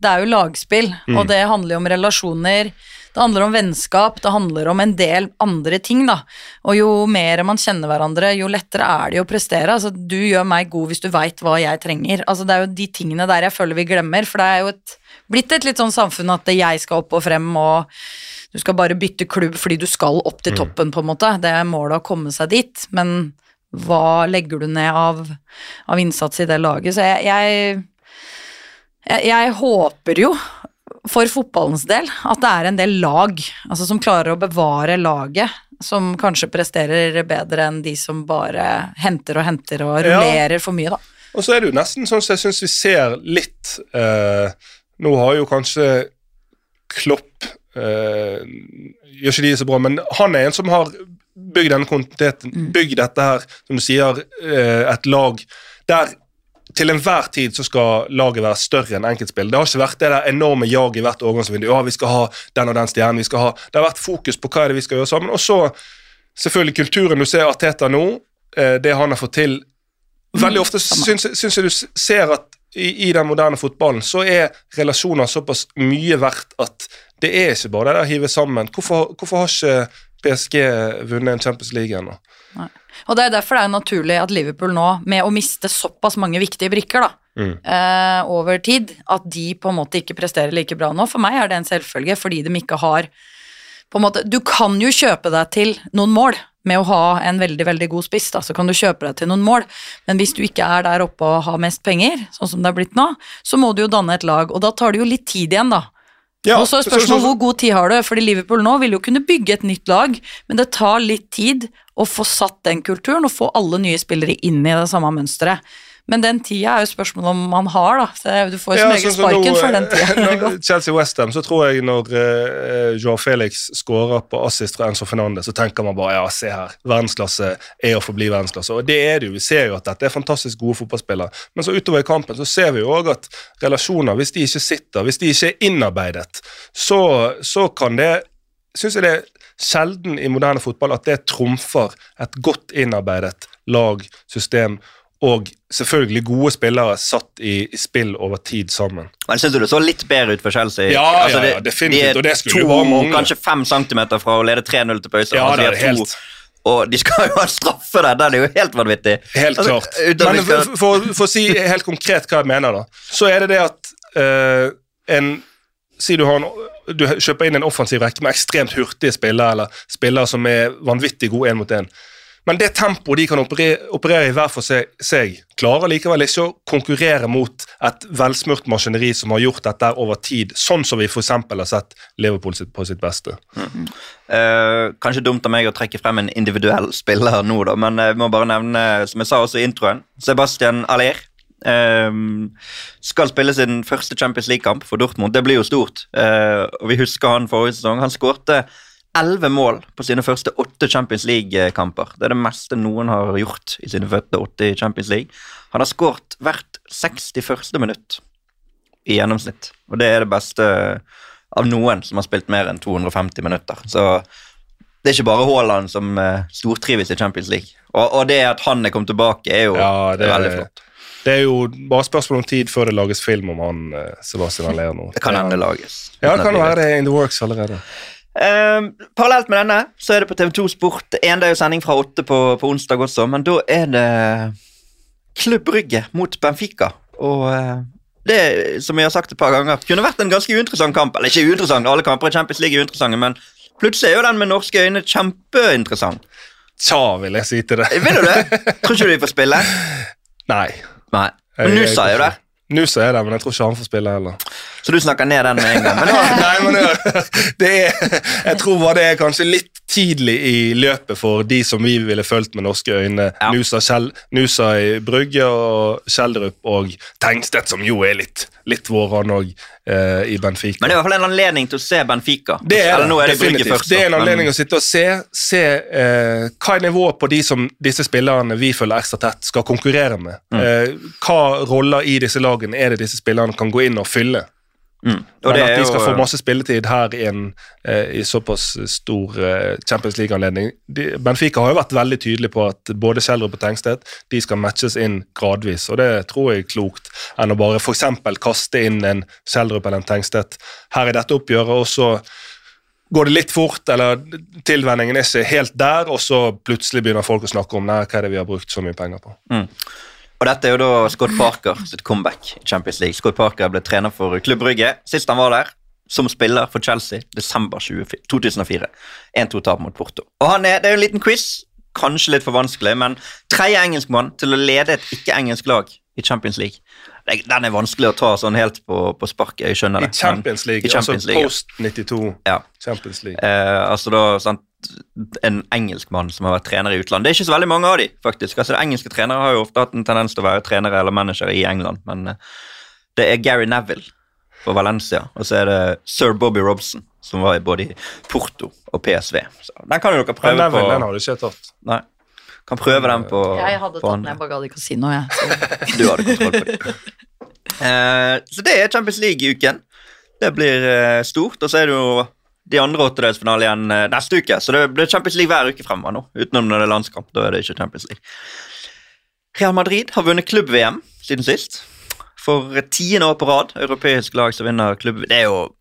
det er jo lagspill, og det handler jo om relasjoner. Det handler om vennskap, det handler om en del andre ting, da. Og jo mer man kjenner hverandre, jo lettere er det å prestere. Altså, du gjør meg god hvis du veit hva jeg trenger. Altså, det er jo de tingene der jeg føler vi glemmer, for det er jo et, blitt et litt sånn samfunn at jeg skal opp og frem, og du skal bare bytte klubb fordi du skal opp til toppen, på en måte. Det er målet å komme seg dit, men hva legger du ned av, av innsats i det laget? Så jeg, jeg, jeg, jeg håper jo for fotballens del at det er en del lag altså som klarer å bevare laget, som kanskje presterer bedre enn de som bare henter og henter og Ja. rullerer for mye, da. Og så er det jo nesten sånn som jeg syns vi ser litt eh, Nå har jo kanskje Klopp Gjør ikke de så bra, men han er en som har bygd denne kontinuiteten, bygd dette her, som du sier, eh, et lag der til enhver tid så skal laget være større enn enkeltspill. Det har ikke vært det der enorme jaget i hvert overgangsvindu. Ja, vi skal ha den og den stjernen. vi skal ha... Det har vært fokus på hva er det vi skal gjøre sammen. Og så selvfølgelig kulturen. Du ser Arteta nå, eh, det han har fått til Veldig ofte syns, syns jeg du ser at i, i den moderne fotballen så er relasjoner såpass mye verdt at det er ikke bare det å hive sammen. Hvorfor, hvorfor har ikke PSG vunnet en Champions League ennå? Og det er derfor det er naturlig at Liverpool nå, med å miste såpass mange viktige brikker da, Mm. Uh, over tid, at de på en måte ikke presterer like bra nå. For meg er det en selvfølge, fordi de ikke har på en måte, Du kan jo kjøpe deg til noen mål med å ha en veldig veldig god spiss, da, så kan du kjøpe deg til noen mål, men hvis du ikke er der oppe og har mest penger, sånn som det er blitt nå, så må du jo danne et lag, og da tar det jo litt tid igjen, da. Ja, og så er så- spørsmålet hvor god tid har du, fordi Liverpool nå vil jo kunne bygge et nytt lag, men det tar litt tid å få satt den kulturen og få alle nye spillere inn i det samme mønsteret. Men den tida er jo spørsmålet om man har, da. Så du får jo som Ja, regel sånn sparken nå, før den tida er når gått. Chelsea Westham, så tror jeg når uh, Joao Felix skårer på assist fra Enzo Fernandez, så tenker man bare ja, se her, verdensklasse er å forbli verdensklasse. Og det er det jo. Vi ser jo at dette er fantastisk gode fotballspillere. Men så utover i kampen så ser vi jo òg at relasjoner, hvis de ikke sitter, hvis de ikke er innarbeidet, så, så kan det Syns jeg det er sjelden i moderne fotball at det trumfer et godt innarbeidet lag, system og selvfølgelig gode spillere satt i, i spill over tid sammen. Men syns du det så litt bedre ut for Chelsea? Ja, Altså, ja, det- ja, definitivt, De er og det skulle to, kanskje fem centimeter fra å lede 3-0 til pause. Ja, altså, det er helt- Og de skal jo ha straffe der, den er jo helt vanvittig. Helt Altså, klart. Men for, for, for å si helt konkret hva jeg mener, da, så er det det at uh, en Si du, har en, du kjøper inn en offensiv rekke med ekstremt hurtige spillere, eller spillere som er vanvittig gode én mot én. Men det tempoet de kan operere, operere i hver for seg, seg, klarer likevel ikke å konkurrere mot et velsmurt maskineri som har gjort dette over tid, sånn som vi f.eks. har sett Liverpool sitt, på sitt beste. Eh, kanskje dumt av meg å trekke frem en individuell spiller nå, da, men jeg må bare nevne, som jeg sa også i introen, Sebastian Aller. eh, skal spille sin første Champions League-kamp for Dortmund. Det blir jo stort. Eh, og Vi husker han forrige sesong. Han skårte elleve mål på sine første åtte Champions League-kamper. Det er det meste noen har gjort i sine første åtte i Champions League. Han har skåret hvert 61. minutt i gjennomsnitt, og det er det beste av noen som har spilt mer enn 250 minutter. Så det er ikke bare Haaland som eh, stortrives i Champions League. Og, og det at han er kommet tilbake, er jo Ja, det, veldig flott. Det er jo bare spørsmål om tid før det lages film om han eh, Sebastian Aller nå. Det kan hende lages. Ja, det kan være det er in the works allerede. Eh, parallelt med denne så er det på TV2 Sport en dag sending fra åtte på, på onsdag også, men da er det Klubb Brygge mot Benfica. Og uh, det, som jeg har sagt et par ganger, kunne vært en ganske uinteressant kamp. Eller ikke uinteressant, alle kamper i Champions League er uinteressante, men plutselig er jo den med norske øyne kjempeinteressant. Tja, vil jeg si til det. Vil du det? Tror ikke du de får spille? Nei. Nei. Men Nusa er jo der, Nusa er der, men jeg tror ikke han får spille heller. så du snakker ned den med en gang. Men Nei, men det, det er, Jeg tror bare det er kanskje litt tidlig i løpet for de som vi ville fulgt med norske øyne. Ja. Nusa, Kjell, Nusa i Brygge og Kjeldrup og Tengstedt, som jo er litt, litt våren òg, eh, i Benfica. men det er i hvert fall en anledning til å se Benfica. Det er, Eller er det definitivt. først. det er en anledning men- å sitte og se, se eh, hva er nivået på de som disse spillerne vi følger ekstra tett, skal konkurrere med. Mm. Eh, hva roller i disse lagene er det disse spillerne kan gå inn og fylle? Mm. Men det at de skal jo- få masse spilletid her i en eh, i såpass stor eh, Champions League-anledning. Benfica har jo vært veldig tydelig på at både Kjeldrup og Tengstedt de skal matches inn gradvis, og det tror jeg er klokt, enn å bare f.eks. kaste inn en Kjeldrup eller en Tengstedt her i dette oppgjøret, og så går det litt fort, eller tilvenningen er ikke helt der, og så plutselig begynner folk å snakke om nei, hva er det vi har brukt så mye penger på. Og dette er jo da Scott Parker sitt comeback i Champions League. Scott Parker ble trener for Klubb Brygge sist han var der, som spiller for Chelsea, desember 2004. 1-2-tap mot Porto. Og han er, Det er jo en liten quiz, kanskje litt for vanskelig, men tredje engelskmann til å lede et ikke-engelsk lag i Champions League. Den er vanskelig å ta sånn helt på, på sparket, jeg skjønner I det. League, men- i Champions altså League, post 92 Ja. Champions League. Eh, altså da, sant, En engelskmann som har vært trener i utlandet. Det er ikke så veldig mange av de, faktisk. Altså, Engelske trenere har jo ofte hatt en tendens til å være trenere eller managere i England, men eh, det er Gary Neville for Valencia, og så er det sir Bobby Robson, som var i både Porto og PSV. Så den kan jo dere prøve Neville, den har du ikke tatt. Nei. Kan prøve den på Jeg hadde på tatt den, ned, bare gadd ikke å si noe, jeg. Du hadde kontroll på det. Uh, så det er Champions League-uken. Det blir uh, stort. Og så er det jo de andre åttedelsfinalene igjen uh, neste uke. Så det blir Champions League hver uke fremover nå. Utenom når det er landskamp. Da er det ikke Champions League. Real Madrid har vunnet klubb-VM siden sist. For tiende år på rad. Europeisk lag som vinner klubb Det jo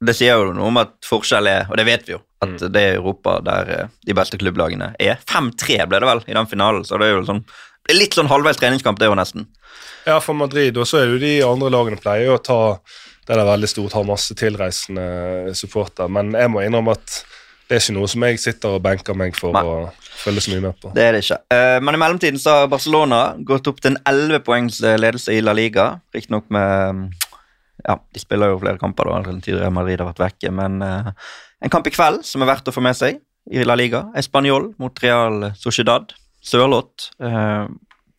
Det sier jo noe om at forskjell er Og det vet vi jo. At det er Europa der eh, de beste klubblagene er. 5-3 ble det vel i den finalen, så det er jo sånn litt sånn halvveis treningskamp, det er jo nesten. Ja, for Madrid, og så er jo de andre lagene pleier jo å ta det der veldig stort, har masse tilreisende supporter, men jeg må innrømme at det er ikke noe som jeg sitter og benker meg for Nei. å følge så mye med på. Det er det ikke. Eh, men i mellomtiden så har Barcelona gått opp til en 11 poengs ledelse i La Liga. Riktignok med mm, Ja, de spiller jo flere kamper, da, all den tid Real Madrid har vært vekke, men eh, en kamp i kveld som er verdt å få med seg i La Liga. Español mot Real Sociedad. Sørloth. Eh,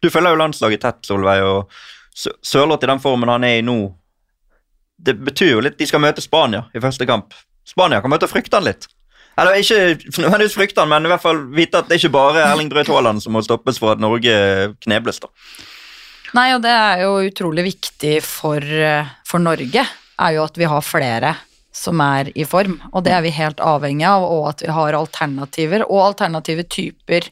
du følger jo landslaget tett, Solveig, og Sø- Sørloth i den formen han er i nå Det betyr jo litt De skal møte Spania i første kamp. Spania kan møte frykte han litt. Eller ikke nødvendigvis frykte han, men i hvert fall vite at det er ikke bare Erling Braut Haaland som må stoppes for at Norge knebles. da. Nei, og det er jo utrolig viktig for, eh, for Norge, er jo at vi har flere som er i form, og det er vi helt avhengig av, og at vi har alternativer, og alternative typer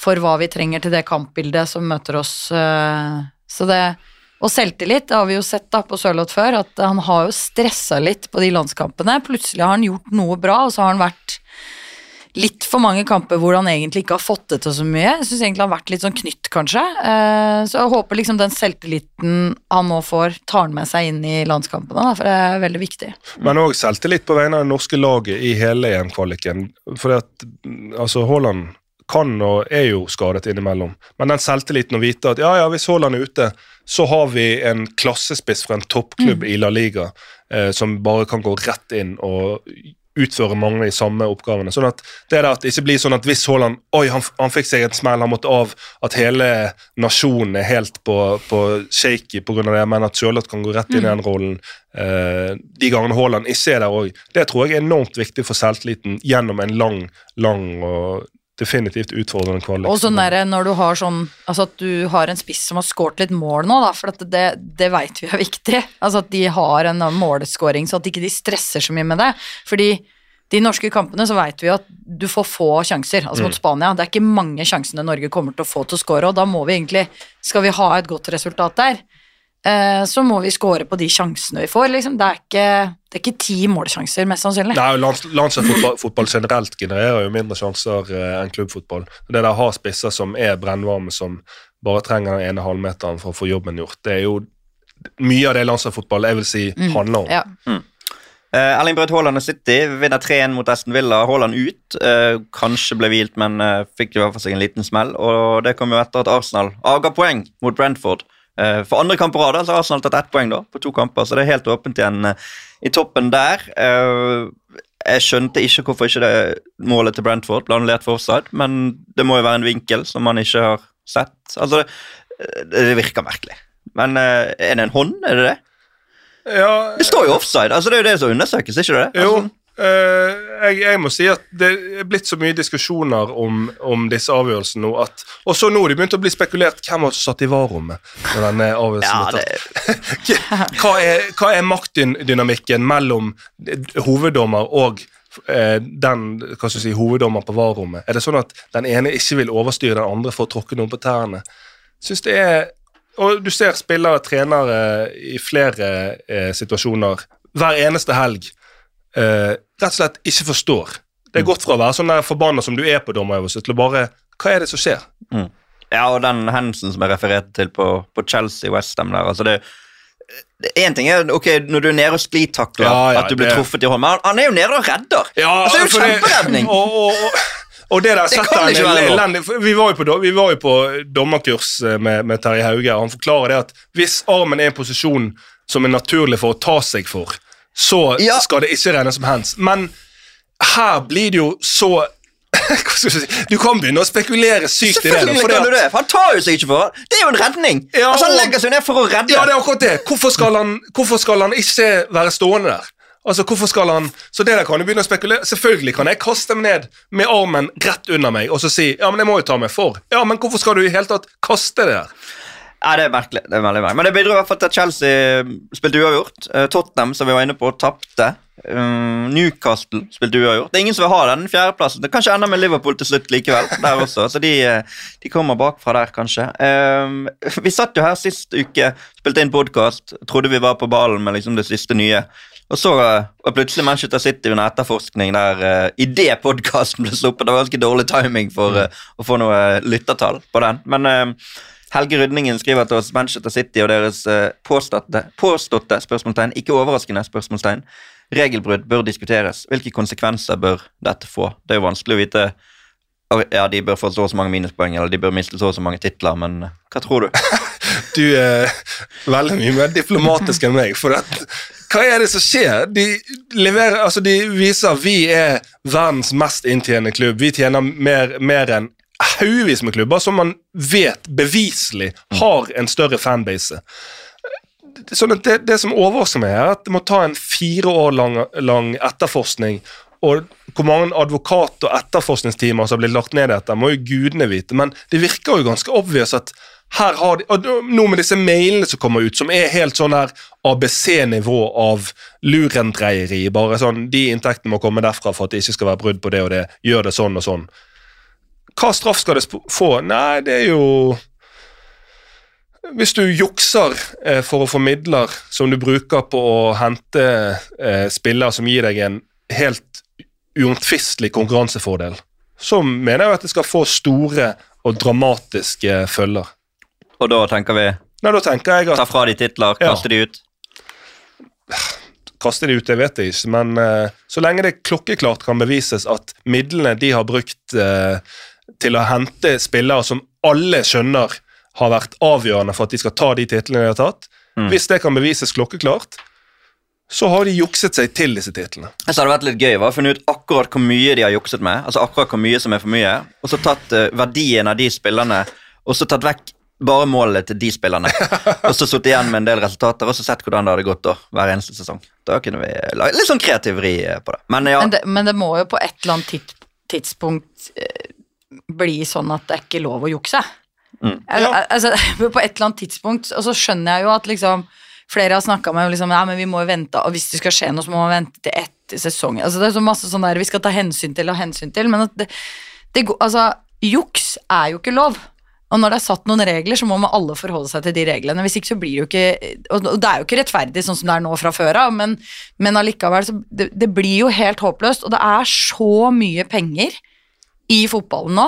for hva vi trenger til det kampbildet som møter oss. eh, Så det, og selvtillit, det har vi jo sett da på Sørloth før, at han har jo stressa litt på de landskampene. Plutselig har han gjort noe bra, og så har han vært litt for mange kamper hvor han egentlig ikke har fått det til så mye. Jeg syns egentlig han har vært litt sånn knytt, kanskje. Eh, Så jeg håper liksom den selvtilliten han nå får, tar han med seg inn i landskampene, for det er veldig viktig. Men òg selvtillit på vegne av det norske laget i hele EM-kvaliken. For at, mm, altså, Haaland kan og er jo skadet innimellom. Men den selvtilliten å vite at ja, ja, hvis Haaland er ute, så har vi en klassespiss fra en toppklubb i La Liga eh, som bare kan gå rett inn og utføre mange de samme oppgavene. Sånn at det at det ikke blir sånn at hvis Haaland oi, han, han fikk seg en smell, han måtte av, at hele nasjonen er helt på, på shaky pga. det, men at Sørloth kan gå rett inn i den rollen eh, de gangene Haaland ikke er der òg. Det tror jeg er enormt viktig for selvtilliten gjennom en lang, lang og definitivt utfordrende kvalik. Og sånn der, når du har sånn Altså at du har en spiss som har skåret litt mål nå, da, for at det, det veit vi er viktig. Altså at de har en måleskåring, så at ikke de stresser så mye med det. Fordi de norske kampene så veit vi at du får få sjanser. Altså mot Spania. Det er ikke mange sjansene Norge kommer til å få til å score, og da må vi egentlig Skal vi ha et godt resultat der, så må vi score på de sjansene vi får, liksom. Det er ikke, det er ikke ti målsjanser, mest sannsynlig. Nei, lands, Landslagsfotball fotball generelt genererer jo mindre sjanser eh, enn klubbfotball. Det der har spisser som er brennvarme, som bare trenger den ene halvmeteren for å få jobben gjort, det er jo mye av det landslagsfotball jeg vil si handler om. Ja. Eh, Erling Braut Haaland og City vinner 3-1 mot Aston Villa. Haaland ut. Uh, kanskje ble hvilt, men uh, fikk i hvert fall seg en liten smell. Og det kom jo etter at Arsenal avga poeng mot Brentford. Eh, for andre kamp på rad altså, har Arsenal tatt ett poeng da, på to kamper, så det er helt åpent igjen eh, i toppen der. Eh, jeg skjønte ikke hvorfor ikke det målet til Brentford ble annullert for offside, men det må jo være en vinkel som man ikke har sett. Altså, det, det virker merkelig. Men er det en hånd? Er det det? Ja, Det står jo offside. altså Det er jo det som undersøkes, ikke det? Jo, Altså, eh, jeg, jeg må si at det er blitt så mye diskusjoner om, om disse avgjørelsene nå at Og så nå har det begynt å bli spekulert hvem har som satt i varrommet når denne avgjørelsen ja, det. Hva er, hva er maktdynamikken mellom hoveddommer og eh, den hva skal si, hoveddommer på varrommet? Er det sånn at den ene ikke vil overstyre den andre for å tråkke noen på tærne? Synes det er Og du ser spillere og trenere i flere eh, situasjoner hver eneste helg eh, rett og slett ikke forstår. Det er godt fra å være sånn forbanna som du er på dommerøvelse, til å bare Hva er det som skjer? ja, og den hendelsen som jeg refererte til på, på Chelsea Westham der altså det Én ting er ok, når du er nede og sklitakler, Ja, ja, at du blir det- truffet i hånden, men han, er jo nede og redder! Ja, altså, det er jo kjemperedning! det-! Og, og, og, og det der Det kan han ikke være elendig Vi var jo på, vi var jo på dommerkurs eh, med, med Terje Hauge, og han forklarer det at hvis armen er i en posisjon som er naturlig for å ta seg for, så Ja. skal det ikke regnes som hands. Men her blir det jo så? Du kan begynne å spekulere sykt i det. Selvfølgelig kan du det, for han tar jo seg ikke for det. Det er jo en redning! Ja, altså, han legger seg ned for å redde. Ja, det er akkurat det. Hvorfor skal han, hvorfor skal han ikke være stående der? Altså, hvorfor skal han Så det der kan du begynne å spekulere Selvfølgelig kan jeg kaste meg ned med armen rett under meg og så si ja, men jeg må jo ta meg for. Ja, men hvorfor skal du i hele tatt kaste det der? Ja, det er merkelig. det er veldig merkelig. Men det bidro i hvert fall til at Chelsea spilte uavgjort. Eh, Tottenham, som vi var inne på, tapte. Um, Newcastle spilte uavgjort. Det er ingen som vil ha den fjerdeplassen. Det kanskje ender med Liverpool til slutt likevel. der også. Så de, eh, de kommer bakfra der, kanskje. Vi satt jo her sist uke, spilte inn podkast, trodde vi var på ballen med liksom det siste nye. Og så eh, var plutselig Manchester City under etterforskning der uh, idet podkasten ble sluppet. Det var ganske dårlig timing for uh, å få noe lyttertall på den. Men eh, Helge Rydningen skriver til oss Manchester City og deres eh, påståtte, påståtte spørsmålstegn, ikke overraskende spørsmålstegn, regelbrudd bør diskuteres. Hvilke konsekvenser bør dette få? Det er jo vanskelig å vite Ja, de bør få så og så mange minuspoeng, eller de bør miste så og så mange titler, men eh, hva tror du? Du er veldig mye mer diplomatisk enn meg. For at, hva er det som skjer? De, leverer, altså de viser vi er verdens mest inntjenende klubb. Vi tjener mer, mer enn haugevis med klubber som man vet beviselig har en større fanbase. Sånn at det, det som overrasker meg, er at det må ta en fire år lang, lang etterforskning. Og hvor mange advokat- og etterforskningstimer som har blitt lagt ned i dette, må jo gudene vite. Men det virker jo ganske obvious at her har de, og nå med disse mailene som kommer ut, som er helt sånn her ABC-nivå av lurendreieri. Bare sånn, De inntektene må komme derfra for at det ikke skal være brudd på det og det. Gjør det sånn og sånn. Hva straff skal det få? Nei, det er jo Hvis du jukser eh, for å få midler som du bruker på å hente eh, spillere som gir deg en helt uomtvistelig konkurransefordel, så mener jeg at det skal få store og dramatiske følger. Og da tenker vi Nei, da tenker jeg ta fra de titler, Ja. kaste de ut. Kaste de ut, det vet jeg ikke, men eh, så lenge det klokkeklart kan bevises at midlene de har brukt eh, til å hente spillere som alle skjønner har vært avgjørende for at de skal ta de titlene de har tatt, Mm. hvis det kan bevises klokkeklart, så har de jukset seg til disse titlene. Jeg det hadde vært litt gøy å finne ut akkurat hvor mye de har jukset med. altså akkurat hvor mye som er for mye, Og så tatt uh, verdien av de spillerne, og så tatt vekk bare målet til de spillerne. og så sittet igjen med en del resultater, og så sett hvordan det hadde gått da, hver eneste sesong. Da kunne vi lage litt sånn kreativ vri eh, på det. Men ja, Men det, men det må jo på et eller annet tidspunkt eh, bli sånn at det er ikke lov å jukse. Mm. Al- ja. Altså, på et eller annet tidspunkt, og så skjønner jeg jo at liksom Flere har snakka med liksom, ja, men vi må jo vente, og hvis det skal skje noe, så må man vente til etter sesongen. Altså, det er så masse sånn der vi skal ta hensyn til og hensyn til, men at det, det Altså, juks er jo ikke lov. Og når det er satt noen regler, så må man alle forholde seg til de reglene. Hvis ikke så blir det jo ikke Og og det er jo ikke rettferdig sånn som det er nå fra før av, men, men allikevel så det, det blir jo helt håpløst. Og det er så mye penger i fotballen nå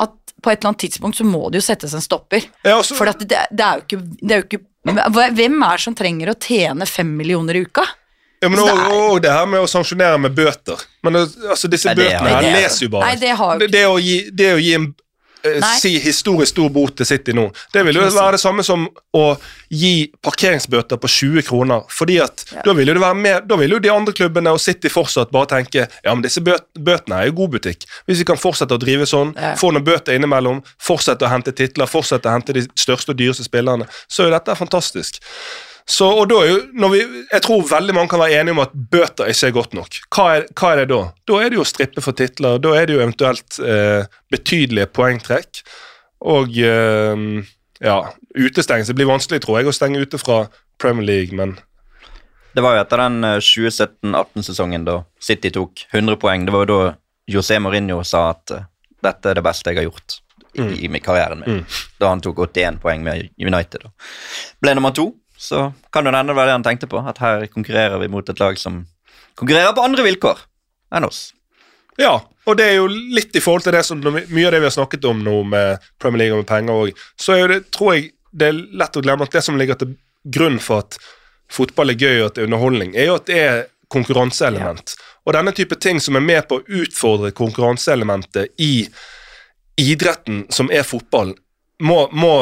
at på et eller annet tidspunkt så må det jo settes en stopper. Ja, og For at det, det er jo ikke, det er jo ikke Hvem er det som trenger å tjene fem millioner i uka? Ja, men det og, er- og det her med å sanksjonere med bøter. Men altså, disse Nei, bøtene her er- leser jo bare. Nei, det har jo det, det, å gi, det å gi en Nei. si historisk stor bot til City nå, det vil jo være det samme som å gi parkeringsbøter på 20 kroner. fordi at Ja. da vil jo det være mer, da vil jo de andre klubbene og City fortsatt bare tenke ja, men disse bøt, bøtene er jo god butikk. Hvis vi kan fortsette å drive sånn, Ja. få noen bøter innimellom, fortsette å hente titler, fortsette å hente de største og dyreste spillerne, så er jo dette fantastisk. Så, og da er jo, vi, Jeg tror veldig mange kan være enige om at bøter ikke er godt nok. Hva er, hva er det da? Da er det jo å strippe for titler. Da er det jo eventuelt eh, betydelige poengtrekk. Og eh, ja, utestengelse blir vanskelig, tror jeg, å stenge ute fra Premier League, men det var jo etter den eh, 2017-18-sesongen da City tok 100 poeng. Det var jo da José Mourinho sa at eh, dette er det beste jeg har gjort i, i karrieren min. Da han tok 81 poeng med United. Da. Ble nummer to, så kan det hende det var det han tenkte på. At her konkurrerer vi mot et lag som konkurrerer på andre vilkår enn oss. Ja, og det er jo litt i forhold til det som mye av det vi har snakket om nå med Premier League og med penger òg, så er jo det, tror jeg det er lett å glemme at det som ligger til grunn for at fotball er gøy og at det er underholdning, er jo at det er konkurranseelement. Og denne type ting som er med på å utfordre konkurranseelementet i idretten som er fotball, må, må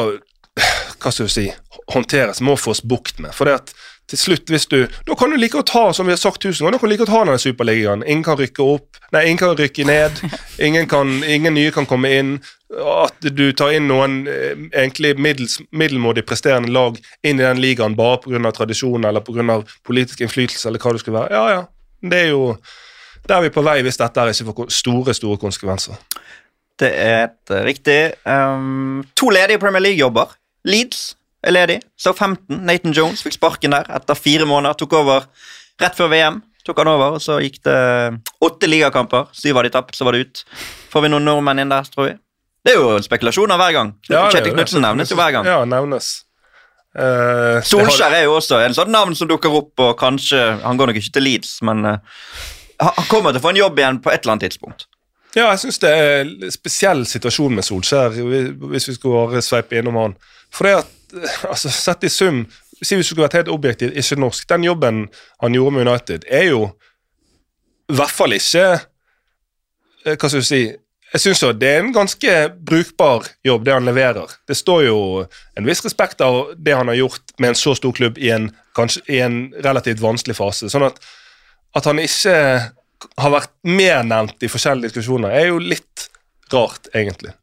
hva skal du si, håndteres, må fås bukt med. For det at til slutt, hvis du Da kan du like godt ha som vi har sagt tusen ganger, da kan du like godt ha denne superligaen. Ingen kan rykke opp, nei, ingen kan rykke ned. Ingen, kan, ingen nye kan komme inn. At du tar inn noen eh, egentlig middels, middelmådig presterende lag inn i den ligaen bare pga. tradisjon eller pga. politisk innflytelse eller hva det skulle være. Ja, ja. Det er jo Der er vi på vei hvis dette ikke får store, store konsekvenser. Det er et, riktig. Um, to ledige Premier League-jobber. Leeds er ledig. Så 15. Nathan Jones fikk sparken der etter fire måneder. Tok over rett før VM. tok han over, og Så gikk det åtte ligakamper. Syv av de tapt, så var det ut. Får vi noen nordmenn inn der, tror vi? Det er jo spekulasjoner hver gang. Ja, Kjetil. Knutsen nevnes jo hver gang. Ja, nevnes. Uh, Solskjær er jo også en sånn navn som dukker opp, og kanskje Han går nok ikke til Leeds, men uh, han kommer til å få en jobb igjen på et eller annet tidspunkt. Ja, jeg syns det er en spesiell situasjon med Solskjær, hvis vi skulle sveipe innom han. For det at, altså, Sett i sum, si hvis du skulle vært helt objektiv, ikke norsk, den jobben han gjorde med United, er jo i hvert fall ikke eh, Hva skal du si jeg syns jo det er en ganske brukbar jobb, det han leverer. Det står jo en viss respekt av det han har gjort med en så stor klubb i en, kanskje, i en relativt vanskelig fase. Sånn at, at han ikke har vært mer nevnt i forskjellige diskusjoner, er jo litt rart, egentlig.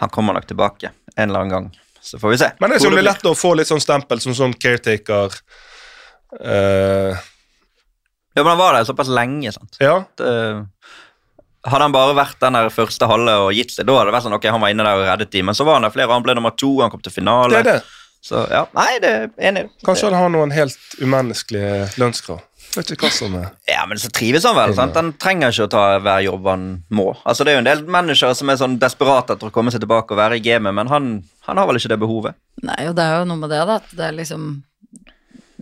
Han kommer nok tilbake en eller annen gang. Så får vi se. Men det er, sånn, det blir. lett å få litt sånn stempel som sånn caretaker. Uh... Ja, men han var der såpass lenge, sant. ja, Det, hadde han bare vært den der første halve og gitt seg, da hadde det vært sånn, ok, han var inne der og reddet de, men så var han der flere, han ble nummer to, han kom til finale. det er det. Så ja, nei, det er enig. Kanskje han har noen helt umenneskelige lønnskrav. Vet ikke hva som er Ja, men så trives han vel. sant? Han trenger ikke å ta hver jobb han må. Altså, Det er jo en del managere som er sånn desperate etter å komme seg tilbake og være i gamet, men han, han har vel ikke det behovet. Nei, og det er jo noe med det, da. At det er liksom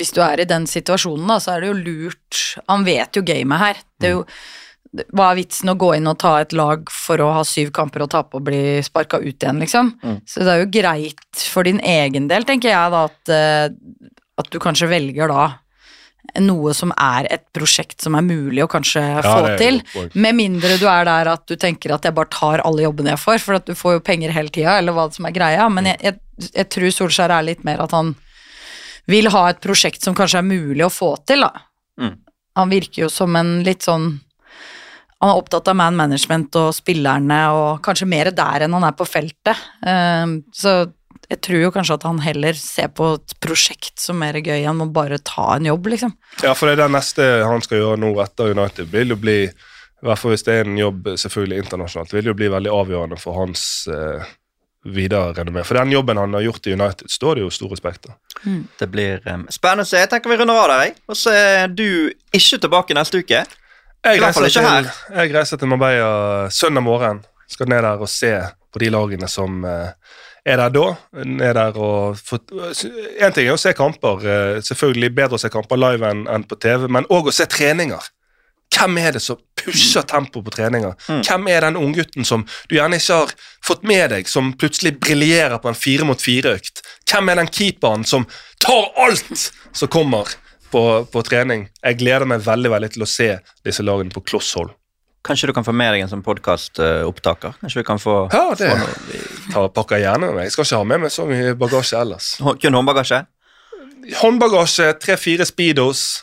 Hvis du er i den situasjonen, da, så er det jo lurt Han vet jo gamet her. Det er jo Hva er vitsen å gå inn og ta et lag for å ha syv kamper og tape og bli sparka ut igjen, liksom? Så det er jo greit for din egen del, tenker jeg, da, at, eh, at du kanskje velger da noe som er et prosjekt som er mulig å kanskje få det er til. Med mindre du er der at du tenker at jeg bare tar alle jobbene jeg får, for at du får jo penger hele tida, eller hva som er greia. Men jeg, jeg, jeg tror Solskjær er litt mer at han vil ha et prosjekt som kanskje er mulig å få til, da. Mm. Han virker jo som en litt sånn Han er opptatt av man management og spillerne, og kanskje mer der enn han er på feltet. Ehm, så jeg tror jo kanskje at han heller ser på et prosjekt som mer gøy enn å bare ta en jobb, liksom. Ja, for det er det neste han skal gjøre nå etter United. vil jo bli, i hvert fall hvis det er en jobb selvfølgelig internasjonalt, vil jo bli veldig avgjørende for hans eh, videre renommé. For den jobben han har gjort i United, står det jo stor respekt av. Det blir um, spennende å se. Jeg tenker vi runder av der, jeg. Og så er du ikke tilbake neste uke. Jeg I hvert fall reiser, ikke til, jeg reiser til Marbella søndag morgen. Skal ned der og se på de lagene som eh, er der da. Er der og en ting er å se kamper, eh, selvfølgelig bedre å se kamper live enn enn på TV, men òg å se treninger. Hvem er det som pusher tempo på treninger? Hvem er den unggutten som du gjerne ikke har fått med deg, som plutselig briljerer på en fire mot fire-økt? Hvem er den keeperen som tar alt som kommer på, på trening? Jeg gleder meg veldig veldig til å se disse lagene på kloss hold. Kanskje du kan få med deg en sånn podkastopptaker? Kanskje vi kan få, Ja, det få noe, tar, pakker jeg gjerne med meg. Jeg skal ikke ha med meg så mye bagasje ellers. hå- kun håndbagasje? Håndbagasje, tre-fire speedos,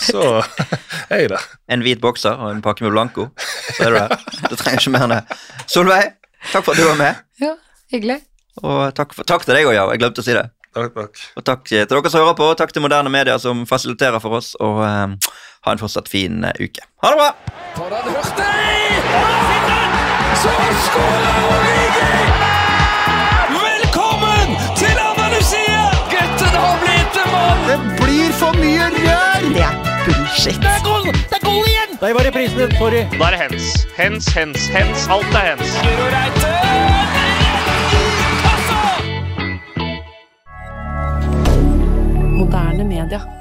så er jeg der. En hvit bokser og en pakke med Blanco. Så er du der. Du trenger ikke mer enn det. Solveig, takk for at du var med. Ja, hyggelig. Og takk, for, takk til deg òg, ja. Jeg glemte å si det. Takk, takk. Og takk til dere som hører på, og takk til moderne medier som fasiliterer for oss. Og um, ha en fortsatt fin uh, uke. Ha det bra! For den hørte Så skårer Origi! Velkommen til Andalusia! Gutten har blitt en mann! Det blir for mye rør! Det er bullshit. Det er goal! Det er goal igjen! Da er det hens. Hens, hens, hens. Alt er hens. Guro Reite! Moderne media.